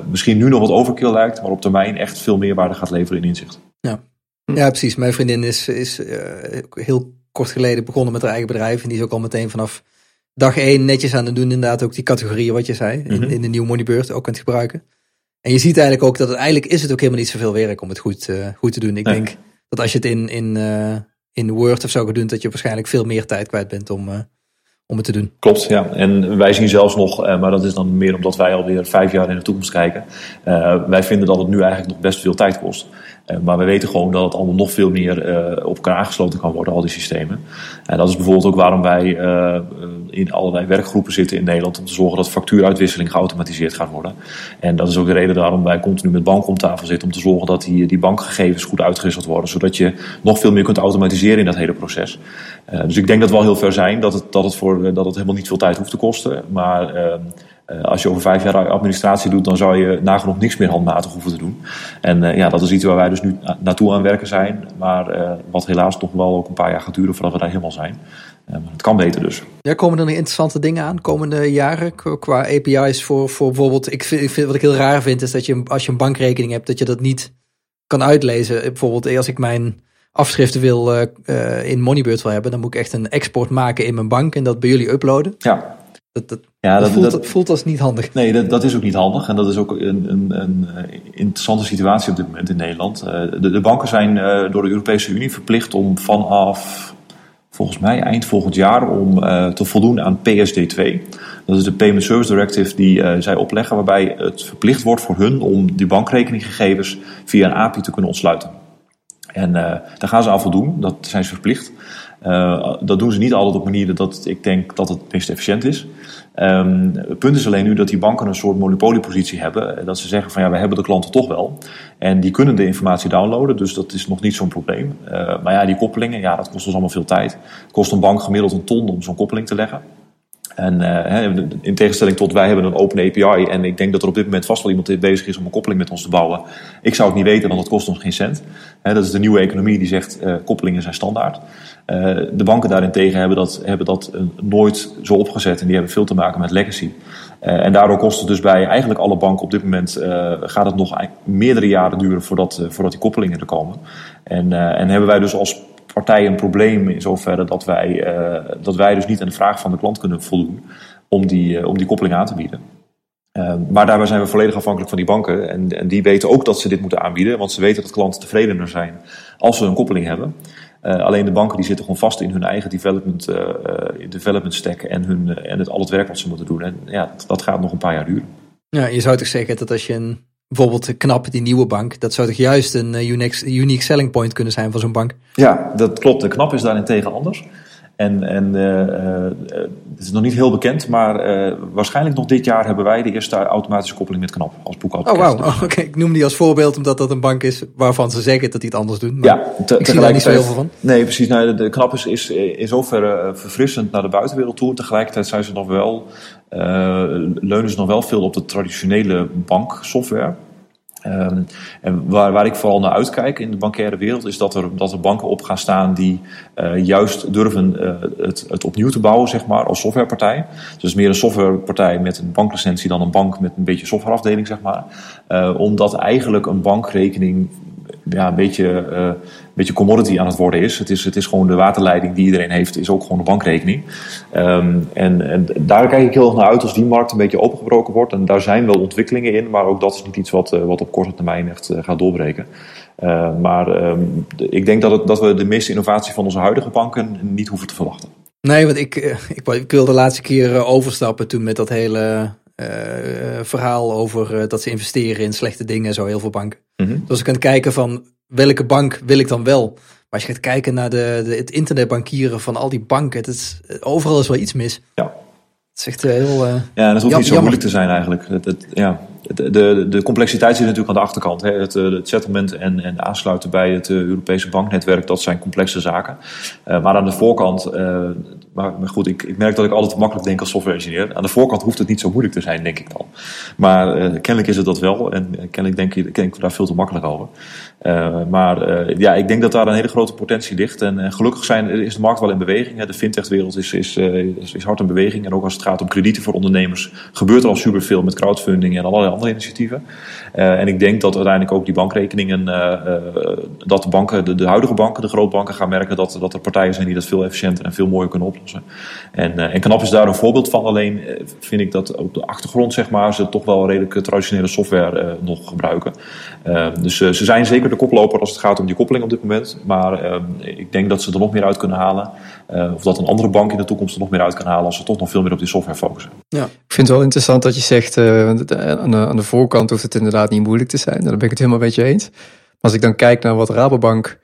misschien nu nog wat overkill lijkt, maar op termijn echt veel meerwaarde gaat leveren in inzicht. Ja, ja precies. Mijn vriendin is, is heel kort geleden begonnen met haar eigen bedrijf en die is ook al meteen vanaf dag één netjes aan het doen. Inderdaad ook die categorieën wat je zei. in, mhm. in, de nieuwe Moneybird ook kunt gebruiken. En je ziet eigenlijk ook dat het, eigenlijk is het ook helemaal niet zoveel werk om het goed, uh, goed te doen. Ik denk dat als je het in, in, uh, in Word of zo gaat doen, dat je waarschijnlijk veel meer tijd kwijt bent om, uh, om het te doen. Klopt, ja. En wij zien zelfs nog, maar dat is dan meer omdat wij alweer vijf jaar in de toekomst kijken. wij vinden dat het nu eigenlijk nog best veel tijd kost. Eh, maar we weten gewoon dat het allemaal nog veel meer uh, op elkaar aangesloten kan worden, al die systemen. En dat is bijvoorbeeld ook waarom wij uh, in allerlei werkgroepen zitten in Nederland om te zorgen dat factuuruitwisseling geautomatiseerd gaat worden. En dat is ook de reden waarom wij continu met banken om tafel zitten om te zorgen dat die, die bankgegevens goed uitgewisseld worden, zodat je nog veel meer kunt automatiseren in dat hele proces. dus ik denk dat we al heel ver zijn, dat het, dat het, voor, dat het helemaal niet veel tijd hoeft te kosten. Maar ehm, als je over vijf jaar administratie doet, dan zou je nagenoeg niks meer handmatig hoeven te doen. En uh, ja, dat is iets waar wij dus nu naartoe aan werken zijn. Maar uh, wat helaas toch wel ook een paar jaar gaat duren voordat we daar helemaal zijn. maar het kan beter dus. Ja, komen er nog interessante dingen aan komende jaren qua API's voor, voor bijvoorbeeld... Ik vind, ik vind, wat ik heel raar vind is dat je als je een bankrekening hebt, dat je dat niet kan uitlezen. Bijvoorbeeld als ik mijn afschriften wil in Moneybird wil hebben, dan moet ik echt een export maken in mijn bank en dat bij jullie uploaden. Ja. Dat, dat, ja, dat, voelt, dat, voelt, als niet handig. Nee, dat, dat is ook niet handig. En dat is ook een, een, een interessante situatie op dit moment in Nederland. Eh, de, de banken zijn eh, door de Europese Unie verplicht om vanaf, volgens mij eind volgend jaar, om uh, te voldoen aan PSD2. Dat is de Payment Service Directive die zij opleggen, waarbij het verplicht wordt voor hun om die bankrekeninggegevens via een API te kunnen ontsluiten. En daar gaan ze aan voldoen, dat zijn ze verplicht. Dat doen ze niet altijd op manieren dat ik denk dat het meest efficiënt is. Um, het punt is alleen nu dat die banken een soort monopoliepositie hebben. Dat ze zeggen van ja, we hebben de klanten toch wel. En die kunnen de informatie downloaden, dus dat is nog niet zo'n probleem. Uh, maar ja, die koppelingen, ja, dat kost ons allemaal veel tijd. Het kost een bank gemiddeld een ton om zo'n koppeling te leggen. En uh, in tegenstelling tot wij hebben een open API. En ik denk dat er op dit moment vast wel iemand bezig is om een koppeling met ons te bouwen. Ik zou het niet weten, want het kost ons geen cent. Dat is de nieuwe economie die zegt uh, koppelingen zijn standaard. Uh, de banken daarentegen hebben dat, hebben dat nooit zo opgezet. En die hebben veel te maken met legacy. en daardoor kost het dus bij eigenlijk alle banken op dit moment. gaat het nog meerdere jaren duren voordat, voordat die koppelingen er komen. En, en hebben wij dus als partij een probleem in zoverre dat wij, uh, dat wij dus niet aan de vraag van de klant kunnen voldoen om die, uh, om die koppeling aan te bieden. Uh, maar daarbij zijn we volledig afhankelijk van die banken. En, en die weten ook dat ze dit moeten aanbieden, want ze weten dat klanten tevredener zijn als ze een koppeling hebben. alleen de banken die zitten gewoon vast in hun eigen development, development stack en, hun, en het, al het werk wat ze moeten doen. En ja, dat gaat nog een paar jaar duren. Ja, je zou toch zeggen dat als je een bijvoorbeeld KNAP, die nieuwe bank, dat zou toch juist een unique, unique selling point kunnen zijn van zo'n bank? Ja, dat klopt. De KNAP is daarentegen anders. En, en uh, uh, het is nog niet heel bekend, maar uh, waarschijnlijk nog dit jaar hebben wij de eerste automatische koppeling met KNAP als boekhoudpakket. Oh, wow. Oh, okay. Ik noem die als voorbeeld omdat dat een bank is waarvan ze zeggen dat die het anders doen. Maar ja, te, ik zie daar niet zo heel veel van. Nee, precies. Nou, de, de KNAP is, is in zoverre verfrissend naar de buitenwereld toe. Tegelijkertijd zijn ze nog wel, leunen ze nog wel veel op de traditionele banksoftware. Um, en waar, waar ik vooral naar uitkijk in de bankaire wereld is dat er, dat er banken op gaan staan die uh, juist durven uh, het, het opnieuw te bouwen, zeg maar, als softwarepartij. Dus meer een softwarepartij met een banklicentie dan een bank met een beetje softwareafdeling, zeg maar. Uh, omdat eigenlijk een bankrekening ja, een beetje, uh, een beetje commodity aan het worden is. Het, is. het is gewoon de waterleiding die iedereen heeft, is ook gewoon een bankrekening. Um, en, en daar kijk ik heel erg naar uit als die markt een beetje opengebroken wordt. En daar zijn wel ontwikkelingen in, maar ook dat is niet iets wat, uh, wat op korte termijn echt uh, gaat doorbreken. Maar um, ik denk dat, het, dat we de meeste innovatie van onze huidige banken niet hoeven te verwachten. Nee, want ik, ik, ik wilde de laatste keer overstappen toen met dat hele verhaal over uh, dat ze investeren in slechte dingen, zo heel veel banken. Mm -hmm. Dus ik kan kijken van welke bank wil ik dan wel. Maar als je gaat kijken naar de, de, het internetbankieren van al die banken, het is, overal is wel iets mis. Ja. Het is echt heel. Uh, ja, dat hoeft niet zo jammer. moeilijk te zijn eigenlijk. Het, het, ja. De, de, de, complexiteit zit natuurlijk aan de achterkant. Hè. Het, het settlement en, en aansluiten bij het Europese banknetwerk, dat zijn complexe zaken. Uh, maar aan de voorkant, uh, maar, goed, ik, ik, merk dat ik altijd makkelijk denk als software engineer. Aan de voorkant hoeft het niet zo moeilijk te zijn, denk ik dan. Maar uh, kennelijk is het dat wel en kennelijk denk ik, denk ik daar veel te makkelijk over. maar ja, ik denk dat daar een hele grote potentie ligt. En, gelukkig zijn, is de markt wel in beweging. Hè. De fintech-wereld is, is, is, hard in beweging. En ook als het gaat om kredieten voor ondernemers, gebeurt er al superveel met crowdfunding en allerlei andere initiatieven. En ik denk dat uiteindelijk ook die bankrekeningen, dat de banken, de, de, huidige banken, de grootbanken gaan merken dat, dat er partijen zijn die dat veel efficiënter en veel mooier kunnen oplossen. En, en KNAP is daar een voorbeeld van. Alleen vind ik dat op de achtergrond, zeg maar, ze toch wel redelijk traditionele software nog gebruiken. dus ze zijn zeker de koploper als het gaat om die koppeling op dit moment. Maar ik denk dat ze er nog meer uit kunnen halen. of dat een andere bank in de toekomst er nog meer uit kan halen als ze toch nog veel meer op die software focussen. Ja. Ik vind het wel interessant dat je zegt, aan de, aan de voorkant hoeft het inderdaad niet moeilijk te zijn. Daar ben ik het helemaal met je eens. Maar als ik dan kijk naar wat Rabobank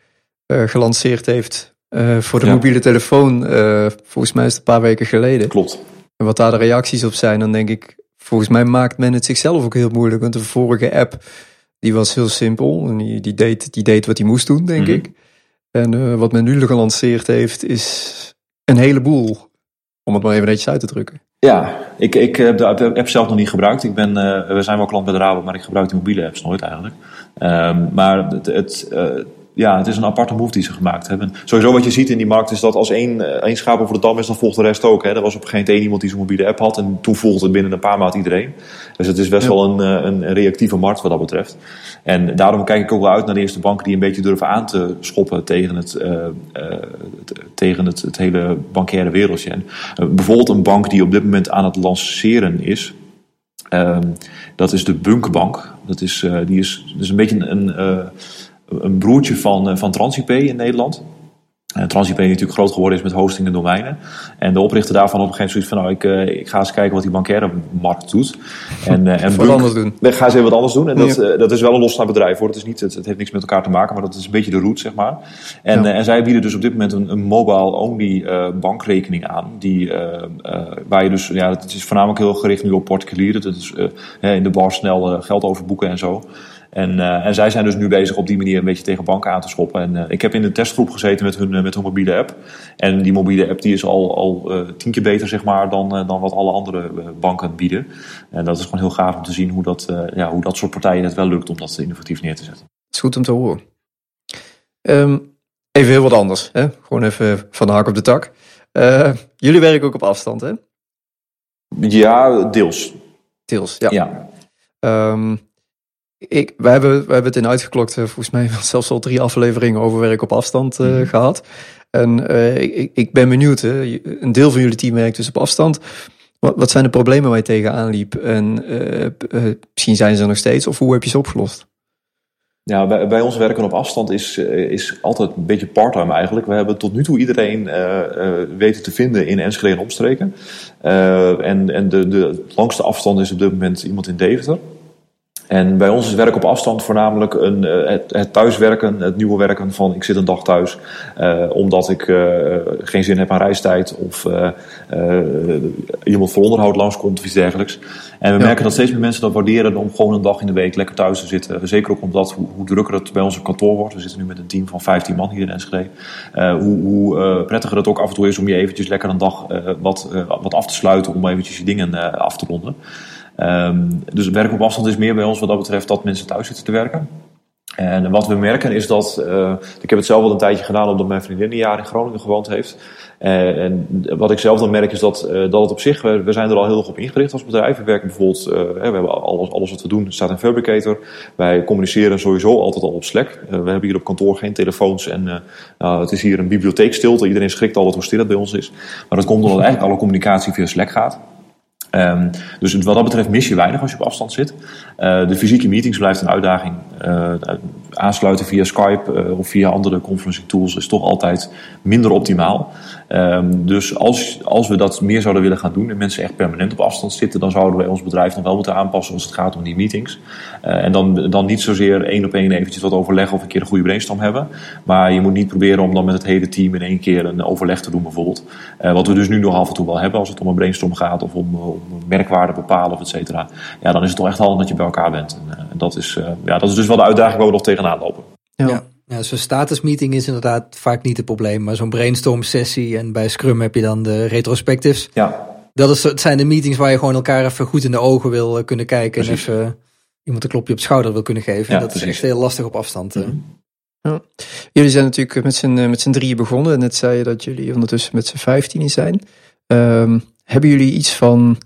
uh, gelanceerd heeft uh, voor de ja. mobiele telefoon, uh, volgens mij is het een paar weken geleden. Klopt. En wat daar de reacties op zijn, dan denk ik, volgens mij maakt men het zichzelf ook heel moeilijk. Want de vorige app, die was heel simpel. En die, die, deed, die deed wat hij moest doen, denk mm -hmm. ik. En wat men nu gelanceerd heeft, is een heleboel. Om het maar even netjes uit te drukken. Ja, ik, ik heb de app zelf nog niet gebruikt. Ik ben, uh, we zijn wel klant bij de Rabo, maar ik gebruik de mobiele apps nooit eigenlijk. Um, maar het, het, uh, ja, het is een aparte move die ze gemaakt hebben. Sowieso wat je ziet in die markt is dat als één, één schaap over de dam is, dan volgt de rest ook. Hè. Er was op een gegeven moment iemand die zo'n mobiele app had en toen volgde het binnen een paar maanden iedereen. Dus het is best ja. wel een, een reactieve markt wat dat betreft. En daarom kijk ik ook wel uit naar de eerste banken die een beetje durven aan te schoppen tegen het, uh, uh, tegen het, het hele bankaire wereldje. En, uh, bijvoorbeeld een bank die op dit moment aan het lanceren is. dat is de Bunkbank. Dat is, die is, dus een beetje een, een broertje van, van TransIP in Nederland. Uh, TransIP natuurlijk groot geworden is met hosting en domeinen. En de oprichter daarvan op een gegeven moment zoiets van, nou, ik, ik ga eens kijken wat die bankaire markt doet. En, en wat anders doen. Ik ga eens even wat anders doen. En dat, dat is wel een losstaand bedrijf hoor. Het, is niet, het, het, heeft niks met elkaar te maken, maar dat is een beetje de route, zeg maar. En, en zij bieden dus op dit moment een, een mobile-only bankrekening aan. Die, waar je dus, ja, het is voornamelijk heel gericht nu op particulieren. Dat is in de bar snel geld overboeken en zo. En, uh, en zij zijn dus nu bezig op die manier een beetje tegen banken aan te schoppen. En uh, ik heb in de testgroep gezeten met hun, uh, met hun mobiele app. En die mobiele app die is al, al tien keer beter zeg maar, dan, dan wat alle andere banken bieden. En dat is gewoon heel gaaf om te zien hoe dat, ja, hoe dat soort partijen het wel lukt om dat innovatief neer te zetten. Het is goed om te horen. Um, even heel wat anders. Hè? Gewoon even van de hak op de tak. jullie werken ook op afstand hè? Ja, deels. Deels, ja. ja. Um, ik, we, hebben, we hebben het in uitgeklokt, uh, volgens mij zelfs al drie afleveringen over werk op afstand uh, mm. gehad. En uh, ik, ik ben benieuwd, hè. een deel van jullie team werkt dus op afstand. Wat, wat zijn de problemen waar je tegenaan liep? En misschien zijn ze er nog steeds, of hoe heb je ze opgelost? Ja, bij, bij ons werken op afstand is, is altijd een beetje parttime eigenlijk. We hebben tot nu toe iedereen weten te vinden in Enschede en omstreken. en en de, de langste afstand is op dit moment iemand in Deventer. En bij ons is werk op afstand voornamelijk een, uh, het, het, thuiswerken, het nieuwe werken van ik zit een dag thuis uh, omdat ik uh, geen zin heb aan reistijd of iemand voor onderhoud langskomt of iets dergelijks. En we ja. merken dat steeds meer mensen dat waarderen om gewoon een dag in de week lekker thuis te zitten. Zeker ook omdat hoe, hoe drukker het bij ons kantoor wordt. We zitten nu met een team van 15 man hier in Enschede. hoe, hoe prettiger het ook af en toe is om je eventjes lekker een dag wat, wat af te sluiten om eventjes je dingen af te ronden. Um, dus werk op afstand is meer bij ons wat dat betreft dat mensen thuis zitten te werken. En wat we merken is dat, uh, ik heb het zelf al een tijdje gedaan omdat mijn vriendin een jaar in Groningen gewoond heeft. Uh, en wat ik zelf dan merk is dat, uh, dat het op zich, we, zijn er al heel erg op ingericht als bedrijf. We werken bijvoorbeeld, we hebben alles, alles wat we doen staat in Fabricator. Wij communiceren sowieso altijd al op Slack. we hebben hier op kantoor geen telefoons en nou, het is hier een bibliotheekstilte. Iedereen schrikt altijd hoe stil het bij ons is. Maar dat komt omdat eigenlijk alle communicatie via Slack gaat. Um, dus wat dat betreft mis je weinig als je op afstand zit. Uh, de fysieke meetings blijft een uitdaging. Uh, aansluiten via Skype of via andere conferencing tools is toch altijd minder optimaal. Um, dus als, als we dat meer zouden willen gaan doen en mensen echt permanent op afstand zitten, dan zouden wij ons bedrijf nog wel moeten aanpassen als het gaat om die meetings. en dan, dan niet zozeer één op één eventjes wat overleggen of een keer een goede brainstorm hebben. Maar je moet niet proberen om dan met het hele team in één keer een overleg te doen bijvoorbeeld. wat we dus nu nog af en toe wel hebben als het om een brainstorm gaat of om merkwaarde bepalen of et cetera. Ja, dan is het toch echt handig dat je bij elkaar bent. En, uh, dat, is, uh, ja, dat is dus wel de uitdaging waar we nog tegenaan lopen. Ja. Ja. Ja, zo'n statusmeeting is inderdaad vaak niet het probleem. Maar zo'n brainstorm sessie en bij Scrum heb je dan de retrospectives. Ja. Dat is, het zijn de meetings waar je gewoon elkaar even goed in de ogen wil eh, kunnen kijken. Precies. En even iemand een klopje op de schouder wil kunnen geven. Ja, dat precies. is echt heel lastig op afstand. Mm -hmm. ja. Jullie zijn natuurlijk met z'n, met z'n drieën begonnen. En net zei je dat jullie ondertussen met z'n vijftien zijn. Um, hebben jullie iets van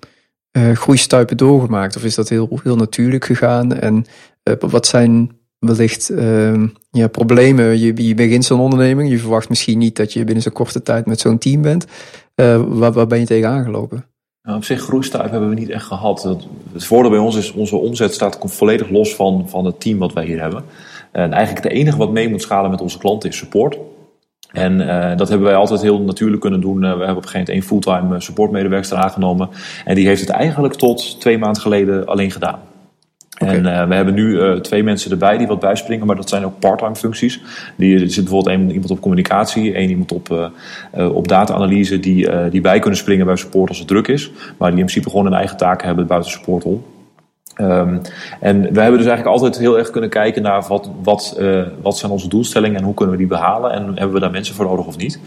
uh, groeistuipen doorgemaakt? Of is dat heel, heel natuurlijk gegaan? En uh, wat zijn wellicht uh, ja, problemen? Je, je begint zo'n onderneming. Je verwacht misschien niet dat je binnen zo'n korte tijd met zo'n team bent. Uh, waar, ben je tegen aangelopen? Nou, op zich groeistuip hebben we niet echt gehad. Het voordeel bij ons is, onze omzet staat volledig los van, van het team wat wij hier hebben. En eigenlijk het enige wat mee moet schalen met onze klanten is support. En uh, dat hebben wij altijd heel natuurlijk kunnen doen. Uh, we hebben op een gegeven moment één fulltime eh, supportmedewerker aangenomen. En die heeft het eigenlijk tot twee maanden geleden alleen gedaan. En uh, we hebben nu twee mensen erbij die wat bijspringen, maar dat zijn ook parttime functies. Die, er zit bijvoorbeeld een, iemand op communicatie, één iemand op, op data-analyse, die, die bij kunnen springen bij support als het druk is. Maar die in principe gewoon een eigen taak hebben buiten support om. Um, en we hebben dus eigenlijk altijd heel erg kunnen kijken naar wat, wat, uh, wat zijn onze doelstellingen en hoe kunnen we die behalen en hebben we daar mensen voor nodig of niet.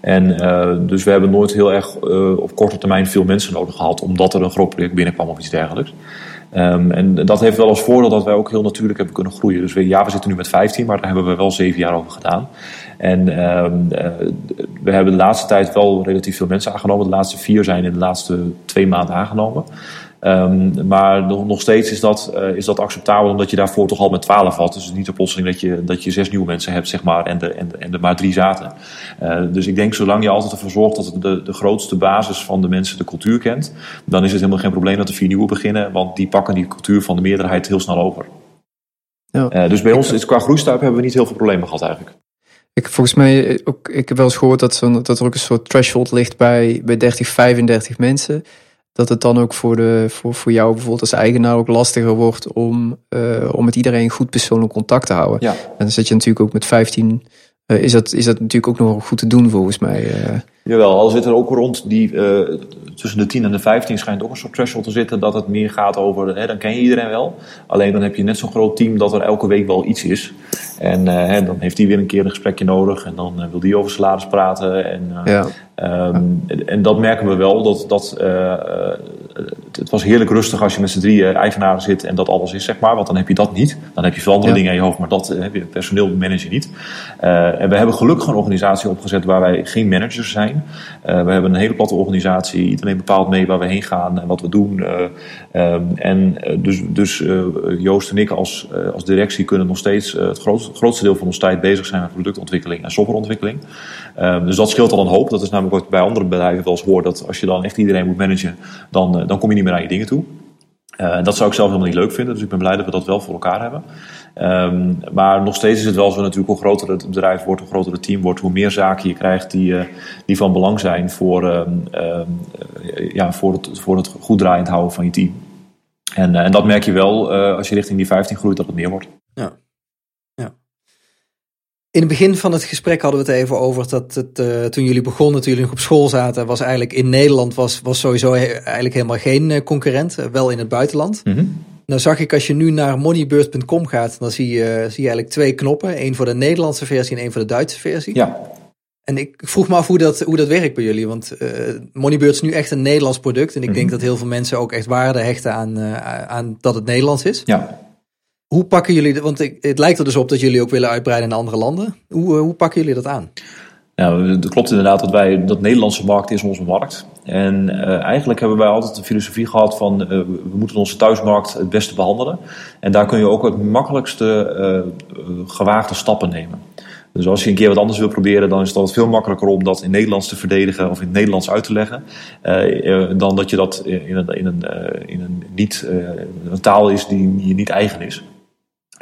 En uh, dus we hebben nooit heel erg uh, op korte termijn veel mensen nodig gehad omdat er een groot project binnenkwam of iets dergelijks. Um, en dat heeft wel als voordeel dat wij ook heel natuurlijk hebben kunnen groeien. Dus ja, we zitten nu met 15, maar daar hebben we wel zeven jaar over gedaan. En um, we hebben de laatste tijd wel relatief veel mensen aangenomen. De laatste vier zijn in de laatste twee maanden aangenomen. Um, maar nog steeds is dat, uh, is dat acceptabel omdat je daarvoor toch al met 12 had. Dus niet de plotseling dat je, dat je zes nieuwe mensen hebt, zeg maar, en, de, en, en er maar drie zaten. Uh, dus ik denk, zolang je altijd ervoor zorgt dat de, de grootste basis van de mensen de cultuur kent, dan is het helemaal geen probleem dat er vier nieuwe beginnen, want die pakken die cultuur van de meerderheid heel snel over. Ja. Uh, dus bij ons, qua groeistuip, hebben we niet heel veel problemen gehad eigenlijk. Ik, volgens mij, ook, ik heb wel eens gehoord dat, dat er ook een soort threshold ligt bij, bij 30, 35 mensen. Dat het dan ook voor, de, voor, voor jou bijvoorbeeld als eigenaar ook lastiger wordt om, uh, om met iedereen goed persoonlijk contact te houden. Ja. En dan zit je natuurlijk ook met 15 uh, is, dat, is dat natuurlijk ook nog goed te doen volgens mij. Uh. Jawel, al zit er ook rond die uh, tussen de 10 en de 15 schijnt ook een soort threshold te zitten dat het meer gaat over, hè, dan ken je iedereen wel. Alleen dan heb je net zo'n groot team dat er elke week wel iets is. En hè, dan heeft die weer een keer een gesprekje nodig en dan wil die over salaris praten. En, ja. Um, en dat merken we wel, dat, dat het was heerlijk rustig als je met z'n drieën eigenaren zit en dat alles is, zeg maar. Want dan heb je dat niet. Dan heb je veel andere ja. dingen in je hoofd, maar dat heb je personeel manage je niet. En we hebben gelukkig een organisatie opgezet waar wij geen managers zijn. Uh, we hebben een hele platte organisatie. Iedereen bepaalt mee waar we heen gaan en wat we doen. Uh, um, en dus, dus Joost en ik als, als directie kunnen nog steeds het groot, grootste deel van onze tijd bezig zijn met productontwikkeling en softwareontwikkeling. Um, dus dat scheelt al een hoop. Dat is namelijk wat ik bij andere bedrijven wel eens hoor. Dat als je dan echt iedereen moet managen, dan, dan kom je niet meer aan je dingen toe. Uh, dat zou ik zelf helemaal niet leuk vinden, dus ik ben blij dat we dat wel voor elkaar hebben. Um, maar nog steeds is het wel zo natuurlijk, hoe groter het bedrijf wordt, hoe groter het team wordt, hoe meer zaken je krijgt die, uh, die van belang zijn voor, um, um, ja, voor, het, voor het goed draaiend houden van je team. En, uh, en dat merk je wel als je richting die 15 groeit, dat het meer wordt. Ja. ja. In het begin van het gesprek hadden we het even over dat het, uh, toen jullie begonnen, toen jullie nog op school zaten, was eigenlijk in Nederland was, was sowieso he eigenlijk helemaal geen concurrent, wel in het buitenland. Mm -hmm. Nou zag ik als je nu naar moneybird.com gaat, dan zie je, zie je eigenlijk twee knoppen. één voor de Nederlandse versie en één voor de Duitse versie. Ja. En ik vroeg me af hoe dat, hoe dat werkt bij jullie. Want uh, Moneybird is nu echt een Nederlands product. En ik mm -hmm. denk dat heel veel mensen ook echt waarde hechten aan, uh, aan dat het Nederlands is. Ja. Hoe pakken jullie, want het lijkt er dus op dat jullie ook willen uitbreiden naar andere landen. Hoe, hoe pakken jullie dat aan? Nou, het klopt inderdaad dat wij, dat Nederlandse markt is onze markt. En uh, eigenlijk hebben wij altijd de filosofie gehad van uh, we moeten onze thuismarkt het beste behandelen. En daar kun je ook het makkelijkste uh, gewaagde stappen nemen. Dus als je een keer wat anders wil proberen, dan is het altijd veel makkelijker om dat in Nederlands te verdedigen of in het Nederlands uit te leggen. dan dat je dat in een, in een, in een, niet, een taal is die je niet eigen is.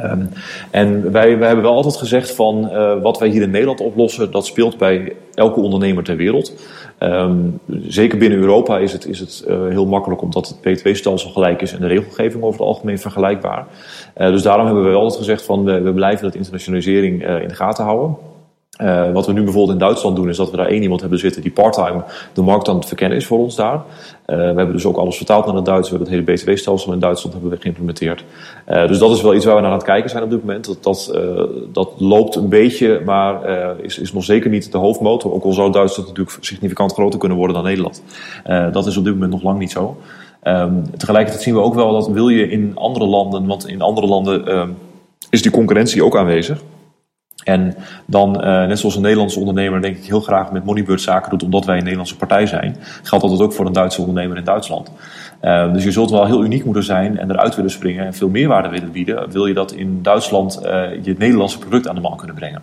Um, en wij, wij hebben wel altijd gezegd van uh, wat wij hier in Nederland oplossen, dat speelt bij elke ondernemer ter wereld. Um, zeker binnen Europa is het, is het uh, heel makkelijk omdat het btw-stelsel gelijk is en de regelgeving over het algemeen vergelijkbaar. Uh, dus daarom hebben we wel altijd gezegd van we, we blijven dat internationalisering in de gaten houden. Uh, wat we nu bijvoorbeeld in Duitsland doen, is dat we daar één iemand hebben zitten die parttime de markt aan het verkennen is voor ons daar. Uh, we hebben dus ook alles vertaald naar het Duits. We hebben het hele BTW-stelsel in Duitsland hebben we geïmplementeerd. Uh, dus dat is wel iets waar we naar aan het kijken zijn op dit moment. Dat, dat, dat loopt een beetje, maar is, is nog zeker niet de hoofdmotor. Ook al zou Duitsland natuurlijk significant groter kunnen worden dan Nederland. dat is op dit moment nog lang niet zo. Um, tegelijkertijd zien we ook wel dat wil je in andere landen, want in andere landen is die concurrentie ook aanwezig. En dan, uh, net zoals een Nederlandse ondernemer, denk ik heel graag met Moneybird zaken doet, omdat wij een Nederlandse partij zijn, geldt dat ook voor een Duitse ondernemer in Duitsland. Uh, dus je zult wel heel uniek moeten zijn en eruit willen springen en veel meerwaarde willen bieden. Wil je dat in Duitsland uh, je Nederlandse product aan de man kunnen brengen?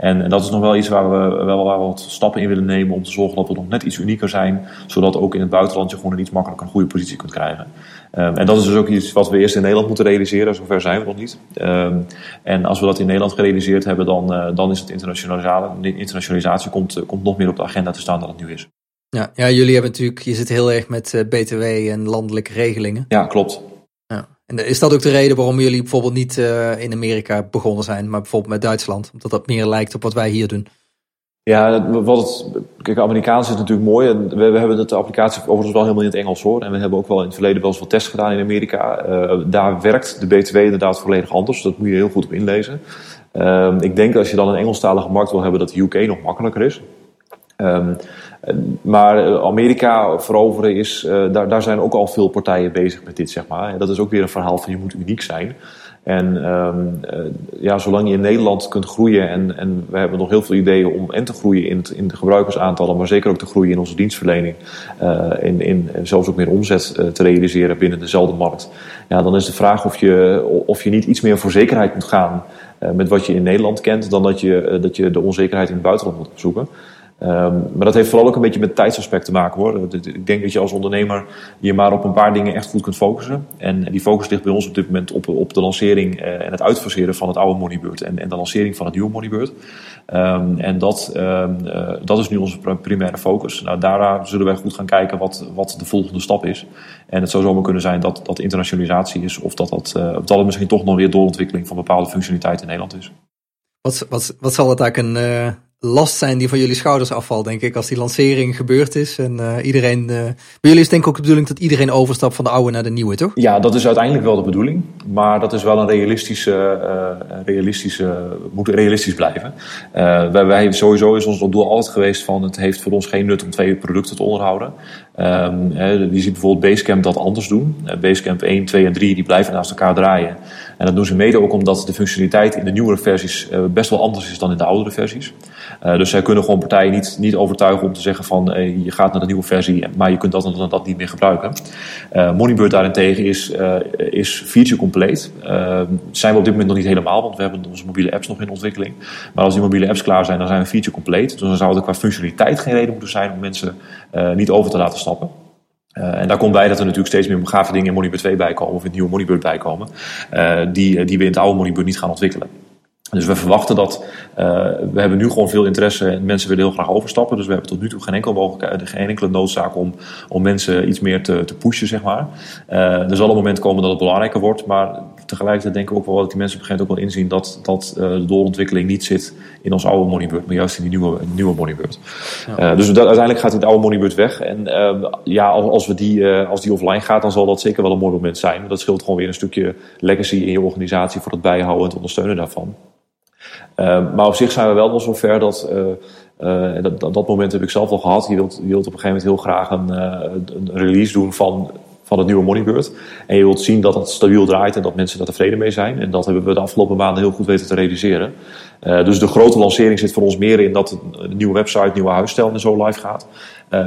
En, en dat is nog wel iets waar we wel waar we wat stappen in willen nemen om te zorgen dat we nog net iets unieker zijn, zodat ook in het buitenland je gewoon een iets makkelijker een goede positie kunt krijgen. Um, en dat is dus ook iets wat we eerst in Nederland moeten realiseren, zover zijn we nog niet. Um, en als we dat in Nederland gerealiseerd hebben, dan, uh, dan is het internationalisatie, internationalisatie komt, uh, komt nog meer op de agenda te staan dan het nu is. Ja, ja jullie hebben natuurlijk, je zit heel erg met uh, BTW en landelijke regelingen. Ja, klopt. En is dat ook de reden waarom jullie bijvoorbeeld niet uh, in Amerika begonnen zijn, maar bijvoorbeeld met Duitsland? Omdat dat meer lijkt op wat wij hier doen. Ja, wat kijk, Amerikaans is natuurlijk mooi. En we, hebben de applicatie overigens wel helemaal in het Engels hoor. En we hebben ook wel in het verleden wel eens wat tests gedaan in Amerika. Uh, daar werkt de BTW inderdaad volledig anders. Dat moet je heel goed op inlezen. Uh, ik denk als je dan een Engelstalige markt wil hebben, dat de UK nog makkelijker is. Um, maar Amerika veroveren is, uh, daar, daar zijn ook al veel partijen bezig met dit, zeg maar. En dat is ook weer een verhaal van je moet uniek zijn. En um, uh, ja, zolang je in Nederland kunt groeien, en, en we hebben nog heel veel ideeën om en te groeien in, in de gebruikersaantallen, maar zeker ook te groeien in onze dienstverlening, in, in zelfs ook meer omzet te realiseren binnen dezelfde markt. Ja, dan is de vraag of je, of je niet iets meer voor zekerheid moet gaan met wat je in Nederland kent, dan dat je, dat je de onzekerheid in het buitenland moet opzoeken. Ehm, maar dat heeft vooral ook een beetje met tijdsaspect te maken hoor. Ik denk dat je als ondernemer je maar op een paar dingen echt goed kunt focussen. En die focus ligt bij ons op dit moment op, op de lancering eh, en het uitfaseren van het oude Moneybird en, en de lancering van het nieuwe Moneybird. Um, en dat, um, uh, dat is nu onze primaire focus. Nou, daarna zullen wij goed gaan kijken wat, wat de volgende stap is. En het zou zomaar kunnen zijn dat dat internationalisatie is, of dat, dat, dat het misschien toch nog weer doorontwikkeling van bepaalde functionaliteiten in Nederland is. Wat, wat, wat zal het eigenlijk een, last zijn die van jullie schouders afvalt, denk ik, als die lancering gebeurd is. En uh, iedereen. Uh, bij jullie is denk ik ook de bedoeling dat iedereen overstapt van de oude naar de nieuwe, toch? Ja, dat is uiteindelijk wel de bedoeling. Maar dat is wel een realistische. Uh, realistische moet realistisch blijven. wij, wij sowieso is ons doel altijd geweest van het heeft voor ons geen nut om twee producten te onderhouden. Um, je ziet bijvoorbeeld Basecamp dat anders doen. Basecamp 1, 2 en 3 die blijven naast elkaar draaien. En dat doen ze mede ook omdat de functionaliteit in de nieuwere versies best wel anders is dan in de oudere versies. Uh, dus zij kunnen gewoon partijen niet, niet overtuigen om te zeggen van uh, je gaat naar de nieuwe versie, maar je kunt dat en dat niet meer gebruiken. Moneybird daarentegen is, is feature compleet. zijn we op dit moment nog niet helemaal, want we hebben onze mobiele apps nog in ontwikkeling. Maar als die mobiele apps klaar zijn, dan zijn we feature compleet. Dus dan zou er qua functionaliteit geen reden moeten zijn om mensen niet over te laten stappen. Uh, en daar komt bij dat er natuurlijk steeds meer gave dingen in Moneybird 2 bij komen, of in het nieuwe Moneybird bij komen, uh, die, die we in het oude Moneybird niet gaan ontwikkelen. Dus we verwachten dat, we hebben nu gewoon veel interesse en mensen willen heel graag overstappen. Dus we hebben tot nu toe geen enkele, mogelijkheid, geen enkele noodzaak om, om mensen iets meer te, te pushen, zeg maar. Er zal een moment komen dat het belangrijker wordt, maar tegelijkertijd denk ik ook wel dat die mensen op een gegeven moment ook wel inzien dat, dat uh, de doorontwikkeling niet zit in ons oude Moneybird, maar juist in die nieuwe, nieuwe Moneybird. Ja. dus dat, uiteindelijk gaat het oude Moneybird weg. En ja, als, we die, als die offline gaat, dan zal dat zeker wel een mooi moment zijn. Dat scheelt gewoon weer een stukje legacy in je organisatie voor het bijhouden en het ondersteunen daarvan. Maar op zich zijn we wel nog zover dat, uh, uh, dat, dat moment heb ik zelf al gehad. Je wilt, je wilt op een gegeven moment heel graag een, een release doen van, van het nieuwe Moneybird. En je wilt zien dat het stabiel draait en dat mensen daar tevreden mee zijn. En dat hebben we de afgelopen maanden heel goed weten te realiseren. dus de grote lancering zit voor ons meer in dat een nieuwe website, nieuwe huisstijl en zo live gaat.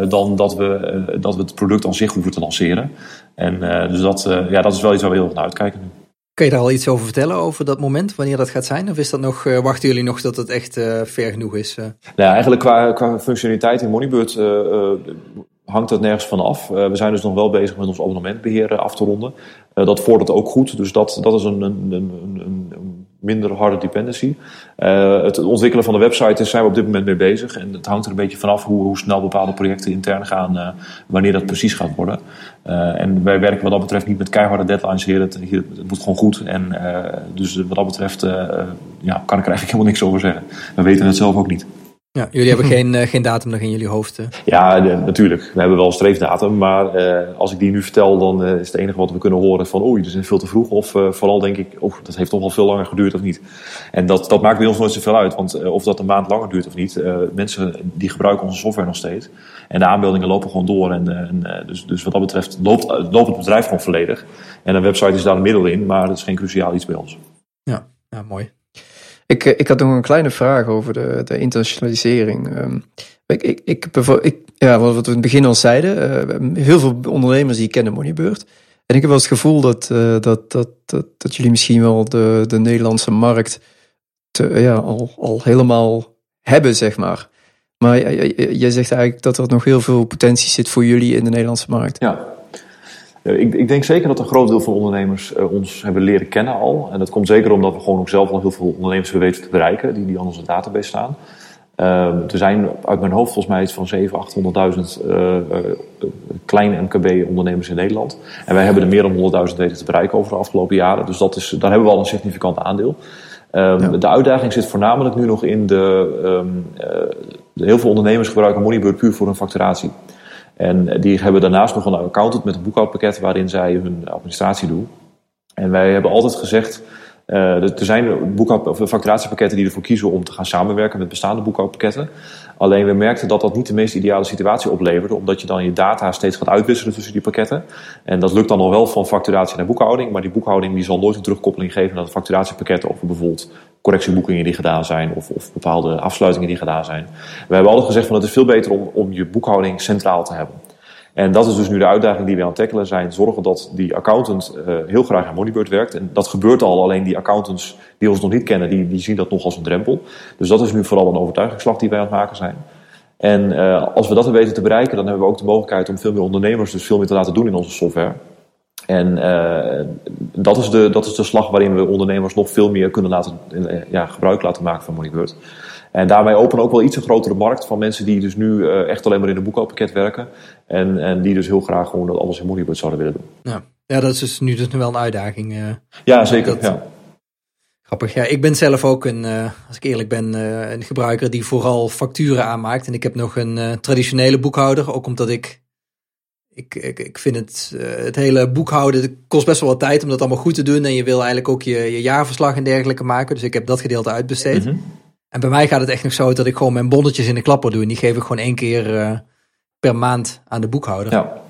dan dat we, dat we het product aan zich hoeven te lanceren. En dus dat, ja, dat is wel iets waar we heel erg naar uitkijken nu. Kun je daar al iets over vertellen, over dat moment, wanneer dat gaat zijn? Of is dat nog, uh, wachten jullie nog dat het echt uh, ver genoeg is? Uh? Nou, eigenlijk qua, qua functionaliteit in Moneybird hangt dat nergens van af. we zijn dus nog wel bezig met ons abonnementbeheer af te ronden. dat vordert ook goed, dus dat, dat is een, een, een, een minder harde dependency. Uh, het ontwikkelen van de website is, zijn we op dit moment mee bezig. En het hangt er een beetje vanaf hoe, hoe snel bepaalde projecten intern gaan, uh, wanneer dat precies gaat worden. Uh, en wij werken wat dat betreft niet met keiharde deadlines hier. Het, het moet gewoon goed. En dus wat dat betreft ja, kan ik er eigenlijk helemaal niks over zeggen. We weten het zelf ook niet. Ja, jullie hebben geen, uh, geen datum nog in jullie hoofd. Uh. Ja, de, natuurlijk. We hebben wel een streefdatum. Maar uh, als ik die nu vertel, dan is het enige wat we kunnen horen van oei, dat is veel te vroeg. Of vooral denk ik, oh, dat heeft toch wel veel langer geduurd of niet. En dat, dat maakt bij ons nooit zoveel uit. Want of dat een maand langer duurt of niet, mensen die gebruiken onze software nog steeds. En de aanmeldingen lopen gewoon door. En, en dus, dus wat dat betreft loopt, loopt het bedrijf gewoon volledig. En een website is daar een middel in, maar dat is geen cruciaal iets bij ons. Ja, ja mooi. Ik, ik had nog een kleine vraag over de, de internationalisering. Um, ik, ik, ik, ik, ja, wat we in het begin al zeiden, uh, heel veel ondernemers die kennen Moneybird. En ik heb wel het gevoel dat, uh, dat, dat, dat, dat, jullie misschien wel de, de Nederlandse markt te, ja, al, al helemaal hebben, zeg maar. Maar jij zegt eigenlijk dat er nog heel veel potentie zit voor jullie in de Nederlandse markt. Ja, eh, ik, ik, denk zeker dat een groot deel van ondernemers uh, ons hebben leren kennen al. En dat komt zeker omdat we gewoon ook zelf al heel veel ondernemers hebben weten te bereiken die, die aan onze database staan. Uh, er zijn uit mijn hoofd volgens mij iets van 700.000, 800.000 uh, kleine MKB-ondernemers in Nederland. En wij hebben er meer dan 100.000 weten te bereiken over de afgelopen jaren. Dus dat is, daar hebben we al een significant aandeel. Um, ja. De uitdaging zit voornamelijk nu nog in de. Um, de heel veel ondernemers gebruiken Moneybird puur voor hun facturatie. En die hebben daarnaast nog een accountant met een boekhoudpakket waarin zij hun administratie doen. En wij hebben altijd gezegd, er zijn boekhoud, of facturatiepakketten die ervoor kiezen om te gaan samenwerken met bestaande boekhoudpakketten. Alleen we merkten dat dat niet de meest ideale situatie opleverde, omdat je dan je data steeds gaat uitwisselen tussen die pakketten. En dat lukt dan nog wel van facturatie naar boekhouding, maar die boekhouding die zal nooit een terugkoppeling geven naar het facturatiepakket over bijvoorbeeld correctieboekingen die gedaan zijn of, of bepaalde afsluitingen die gedaan zijn. We hebben altijd gezegd van het is veel beter om, om je boekhouding centraal te hebben. En dat is dus nu de uitdaging die we aan het tackelen zijn. Zorgen dat die accountant uh, heel graag aan Moneybird werkt. En dat gebeurt al, alleen die accountants die ons nog niet kennen, die, die zien dat nog als een drempel. Dus dat is nu vooral een overtuigingsslag die wij aan het maken zijn. En als we dat weten te bereiken, dan hebben we ook de mogelijkheid om veel meer ondernemers dus veel meer te laten doen in onze software. En dat, is de, dat is de slag waarin we ondernemers nog veel meer kunnen laten, ja, gebruik laten maken van Moneybird. En daarbij openen ook wel iets een grotere markt van mensen die dus nu echt alleen maar in een boekhoudpakket werken. En, en die dus heel graag gewoon dat alles in Moneybird zouden willen doen. Ja. Ja, dat is dus nu dus wel een uitdaging. Uh, ja, zeker. ja. Grappig. Ja, ik ben zelf ook een, uh, als ik eerlijk ben, uh, een gebruiker die vooral facturen aanmaakt. En ik heb nog een traditionele boekhouder, ook omdat ik ik, ik, ik vind het, het hele boekhouden het kost best wel wat tijd om dat allemaal goed te doen. En je wil eigenlijk ook je, je jaarverslag en dergelijke maken. Dus ik heb dat gedeelte uitbesteed. Mhm. En bij mij gaat het echt nog zo dat ik gewoon mijn bonnetjes in de klapper doe. En die geef ik gewoon één keer per maand aan de boekhouder. Ja.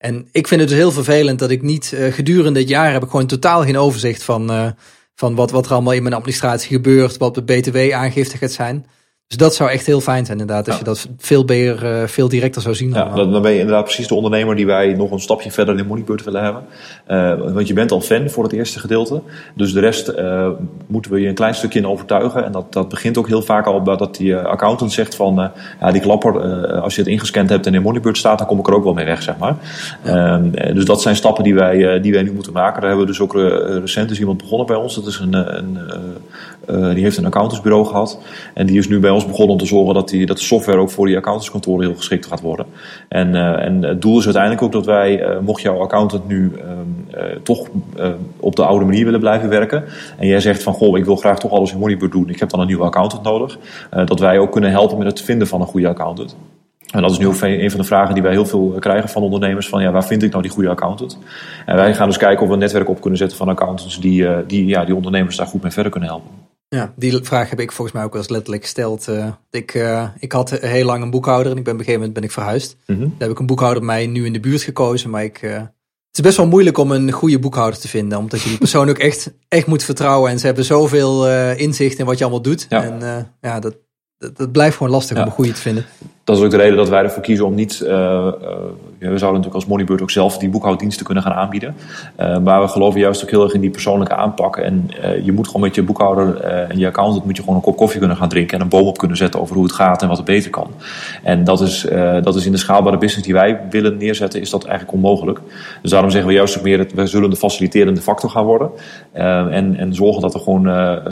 En ik vind het dus heel vervelend dat ik niet uh, gedurende het jaar heb ik gewoon totaal geen overzicht van, uh, van wat, wat er allemaal in mijn administratie gebeurt, wat de BTW-aangifte gaat zijn. Dus dat zou echt heel fijn zijn inderdaad, als je dat veel, beter, uh, veel directer zou zien. Ja, dan, dan ben je inderdaad precies de ondernemer die wij nog een stapje verder in Moneybird willen hebben. Uh, want je bent al fan voor het eerste gedeelte. Dus de rest uh, moeten we je een klein stukje in overtuigen. En dat, dat begint ook heel vaak al dat die accountant zegt van... ja, die klapper, als je het ingescand hebt en in Moneybird staat, dan kom ik er ook wel mee weg, zeg maar. Ja. Ehm, dus dat zijn stappen die wij, die wij nu moeten maken. Daar hebben we dus ook recent is iemand begonnen bij ons. Dat is een, een die heeft een accountantsbureau gehad. En die is nu bij ons begonnen om te zorgen dat, die, dat de software ook voor die accountantskantoren heel geschikt gaat worden. En, uh, en het doel is uiteindelijk ook dat wij, uh, mocht jouw accountant nu uh, toch op de oude manier willen blijven werken. En jij zegt van goh, ik wil graag toch alles in Moneybird doen. Ik heb dan een nieuwe accountant nodig. dat wij ook kunnen helpen met het vinden van een goede accountant. En dat is nu een van de vragen die wij heel veel krijgen van ondernemers. Van ja, waar vind ik nou die goede accountant? En wij gaan dus kijken of we een netwerk op kunnen zetten van accountants die, die, ja, die ondernemers daar goed mee verder kunnen helpen. Ja, die vraag heb ik volgens mij ook wel eens letterlijk gesteld. Uh, ik, uh, ik had heel lang een boekhouder en ik ben op een gegeven moment ben ik verhuisd. Mm -hmm. Daar heb ik een boekhouder mij nu in de buurt gekozen, maar ik... Uh, het is best wel moeilijk om een goede boekhouder te vinden, omdat je die persoon ook echt, echt moet vertrouwen. En ze hebben zoveel inzicht in wat je allemaal doet. Ja. En ja, dat, dat, dat, blijft gewoon lastig om een goede te vinden dat is ook de reden dat wij ervoor kiezen om niet. Uh, uh, we zouden natuurlijk als Moneybird ook zelf die boekhouddiensten kunnen gaan aanbieden. Uh, maar we geloven juist ook heel erg in die persoonlijke aanpak. En je moet gewoon met je boekhouder en je accountant moet je gewoon een kop koffie kunnen gaan drinken en een boom op kunnen zetten over hoe het gaat en wat er beter kan. En dat is, dat is in de schaalbare business die wij willen neerzetten, is dat eigenlijk onmogelijk. Dus daarom zeggen we juist ook meer dat we zullen de faciliterende factor gaan worden. en, en zorgen dat er gewoon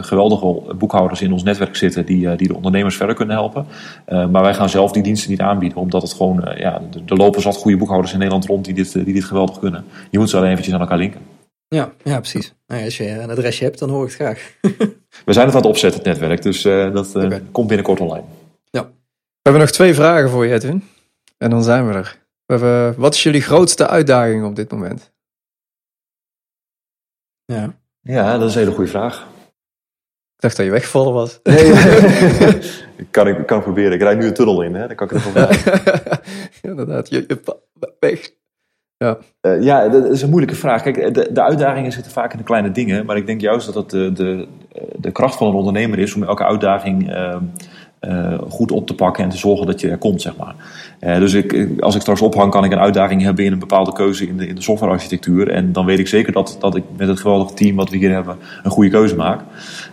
geweldige boekhouders in ons netwerk zitten die, die de ondernemers verder kunnen helpen. maar wij gaan zelf die diensten niet aanbieden. Omdat het gewoon, uh, ja, er lopen zat goede boekhouders in Nederland rond die dit, die dit geweldig kunnen. Je moet ze alleen eventjes aan elkaar linken. Ja, ja precies. Nou, als je een adresje hebt, dan hoor ik het graag. We zijn het aan het opzetten, het netwerk. Dus uh, dat uh, okay. komt binnenkort online. Ja. We hebben nog twee vragen voor je, Edwin. En dan zijn we er. We hebben, wat is jullie grootste uitdaging op dit moment? Ja. Ja, dat is een hele goede vraag. Ik dacht dat je weggevallen was. Nee, ik kan, ik kan proberen. Ik rijd nu een tunnel in, hè? dan kan ik er nog Inderdaad, je, je weg. Ja. Uh, ja, dat is een moeilijke vraag. Kijk, de, de uitdagingen zitten vaak in de kleine dingen. Maar ik denk juist dat het de, de, de kracht van een ondernemer is om elke uitdaging uh, uh, goed op te pakken en te zorgen dat je er komt, zeg maar. Uh, dus ik, als ik straks ophang, kan ik een uitdaging hebben in een bepaalde keuze in de, in de softwarearchitectuur. En dan weet ik zeker dat, dat ik met het geweldige team wat we hier hebben een goede keuze maak.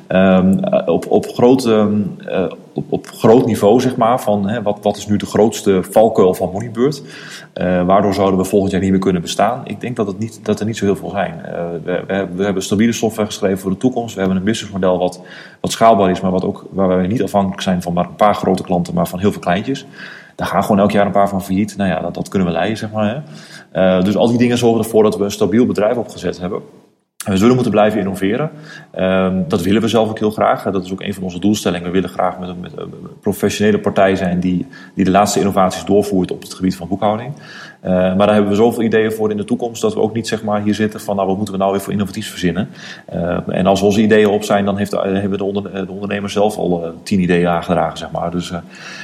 Um, op, op, groot, um, uh, op, op, groot niveau, zeg maar, van hè, wat, wat is nu de grootste valkuil van Moneybird? Uh, waardoor zouden we volgend jaar niet meer kunnen bestaan? Ik denk dat, het niet, dat er niet zo heel veel zijn. We, we, we, hebben stabiele software geschreven voor de toekomst. We hebben een businessmodel wat, wat schaalbaar is, maar wat ook, waar wij niet afhankelijk zijn van maar een paar grote klanten, maar van heel veel kleintjes. Daar gaan gewoon elk jaar een paar van failliet. Nou ja, dat, dat kunnen we leiden, zeg maar. Hè. dus al die dingen zorgen ervoor dat we een stabiel bedrijf opgezet hebben. We zullen moeten blijven innoveren. Um, dat willen we zelf ook heel graag. Dat is ook een van onze doelstellingen. We willen graag met, met een professionele partij zijn die, die de laatste innovaties doorvoert op het gebied van boekhouding. Uh, maar daar hebben we zoveel ideeën voor in de toekomst dat we ook niet zeg maar, hier zitten van nou wat moeten we nou weer voor innovatiefs verzinnen. Uh, en als onze ideeën op zijn, dan heeft, uh, hebben de, onder, de ondernemers zelf al tien ideeën aangedragen. Zeg maar. dus,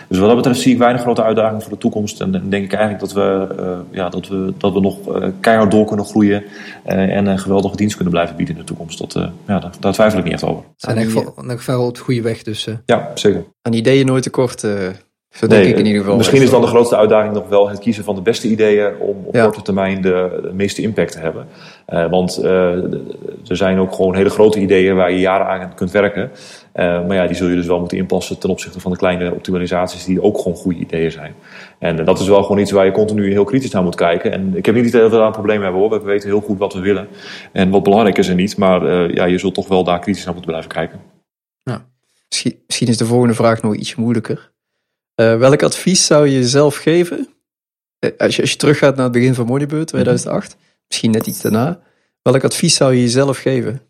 dus wat dat betreft zie ik weinig grote uitdagingen voor de toekomst. En, en denk ik eigenlijk dat we, ja, dat we, dat we nog keihard door kunnen groeien en een geweldige dienst kunnen blijven bieden in de toekomst. Dat, ja, daar, daar, twijfel ik niet echt over. Zijn echt wel op de goede weg dus. Ja, zeker. Aan ideeën nooit tekort Zo denk ik in ieder geval. Misschien is dan de grootste uitdaging nog wel het kiezen van de beste ideeën om op Ja. korte termijn de, de meeste impact te hebben. Eh, want eh, er zijn ook gewoon hele grote ideeën waar je jaren aan kunt werken. Eh, maar ja, die zul je dus wel moeten inpassen ten opzichte van de kleine optimalisaties die ook gewoon goede ideeën zijn. En dat is wel gewoon iets waar je continu heel kritisch naar moet kijken. En ik heb niet heel veel aan problemen hebben hoor. We weten heel goed wat we willen en wat belangrijk is en niet. Maar ja, je zult toch wel daar kritisch naar moeten blijven kijken. Misschien, misschien is de volgende vraag nog iets moeilijker. Eh, welk advies zou je jezelf geven? Eh, als, je, als je teruggaat naar het begin van Moneybird 2008, misschien net iets daarna. Welk advies zou je jezelf geven?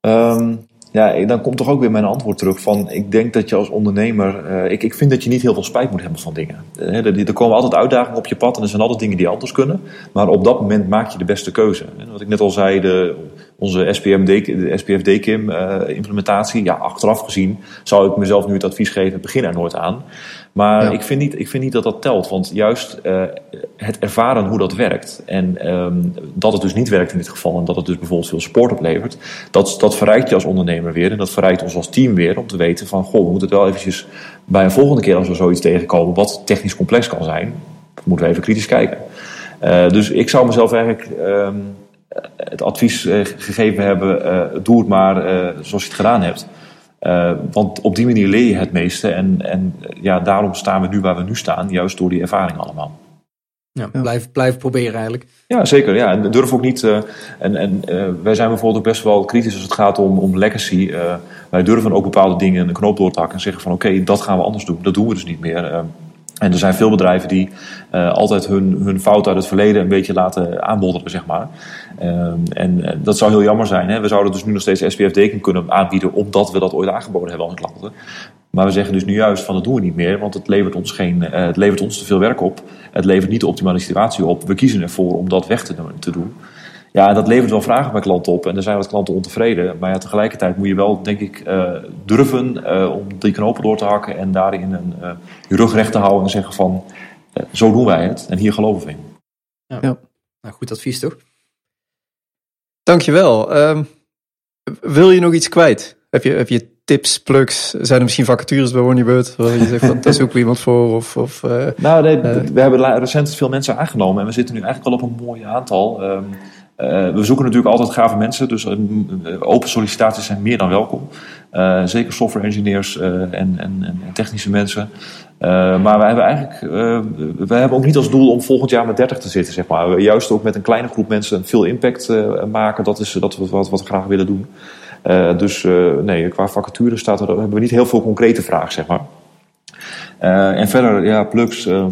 Ehm, ja, dan komt toch ook weer mijn antwoord terug van... ik denk dat je als ondernemer... eh, ik, ik vind dat je niet heel veel spijt moet hebben van dingen. Er, er komen altijd uitdagingen op je pad... en er zijn altijd dingen die anders kunnen. Maar op dat moment maak je de beste keuze. Wat ik net al zei, de, onze SPMD, de SPFD-KIM-implementatie... ja, achteraf gezien zou ik mezelf nu het advies geven... begin er nooit aan. Maar Ja. ik, vind niet, ik vind niet dat dat telt. Want juist eh, het ervaren hoe dat werkt... en ehm, dat het dus niet werkt in dit geval... en dat het dus bijvoorbeeld veel support oplevert... dat, dat verrijkt je als ondernemer weer... en dat verrijkt ons als team weer om te weten van... goh, we moeten het wel eventjes bij een volgende keer als we zoiets tegenkomen... wat technisch complex kan zijn, moeten we even kritisch kijken. Eh, dus ik zou mezelf eigenlijk ehm, het advies eh, gegeven hebben... doe het maar zoals je het gedaan hebt... Eh, want op die manier leer je het meeste. En, en ja, daarom staan we nu waar we nu staan. Juist door die ervaring allemaal. Ja, Blijf, blijf proberen eigenlijk. Ja, zeker. Ja. En durf ook niet. eh, en en eh, wij zijn bijvoorbeeld ook best wel kritisch als het gaat om, om legacy. Eh, wij durven ook bepaalde dingen een knoop door te hakken en zeggen van oké, dat gaan we anders doen. Dat doen we dus niet meer. En er zijn veel bedrijven die eh, altijd hun, hun fout uit het verleden een beetje laten aanbodderen, zeg maar. Eh, en eh, dat zou heel jammer zijn. Hè? We zouden dus nu nog steeds SPF-deken kunnen aanbieden, omdat we dat ooit aangeboden hebben aan klanten. Maar we zeggen dus nu juist van dat doen we niet meer, want het levert ons, geen, eh, het levert ons te veel werk op. Het levert niet de optimale situatie op. We kiezen ervoor om dat weg. Te doen. Ja, dat levert wel vragen bij klanten op en er zijn wat klanten ontevreden. Maar ja, tegelijkertijd moet je wel, denk ik, eh, durven eh, om die knopen door te hakken en daarin een, eh, je rug recht te houden en zeggen van zo doen wij het en hier geloven we in. Nou, goed advies toch? Dankjewel. Ehm wil je nog iets kwijt? Heb je, heb je tips, plugs? Zijn er misschien vacatures bij Honeybird? Waar je zegt van, daar zoeken we iemand voor? Of, of, eh, Nou, nee, we hebben recent veel mensen aangenomen en we zitten nu eigenlijk wel op een mooi aantal. Ehm, eh, we zoeken natuurlijk altijd gave mensen, dus eh, open sollicitaties zijn meer dan welkom. Eh, zeker software engineers eh, en, en, en technische mensen. Eh, maar wij hebben eigenlijk, eh, wij hebben ook niet als doel om volgend jaar met 30 te zitten, zeg maar. We Juist ook met een kleine groep mensen veel impact eh, maken, dat is dat we, wat, wat we graag willen doen. Eh, dus eh, nee, qua vacature staat er, hebben we niet heel veel concrete vragen, zeg maar. Eh, en verder, ja, plugs. ehm,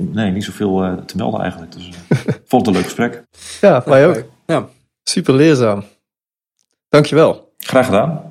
nee, niet zoveel eh, te melden eigenlijk. Dus eh, vond het een leuk gesprek. ja, wij ook. Ja. Super leerzaam. Dankjewel. Graag gedaan.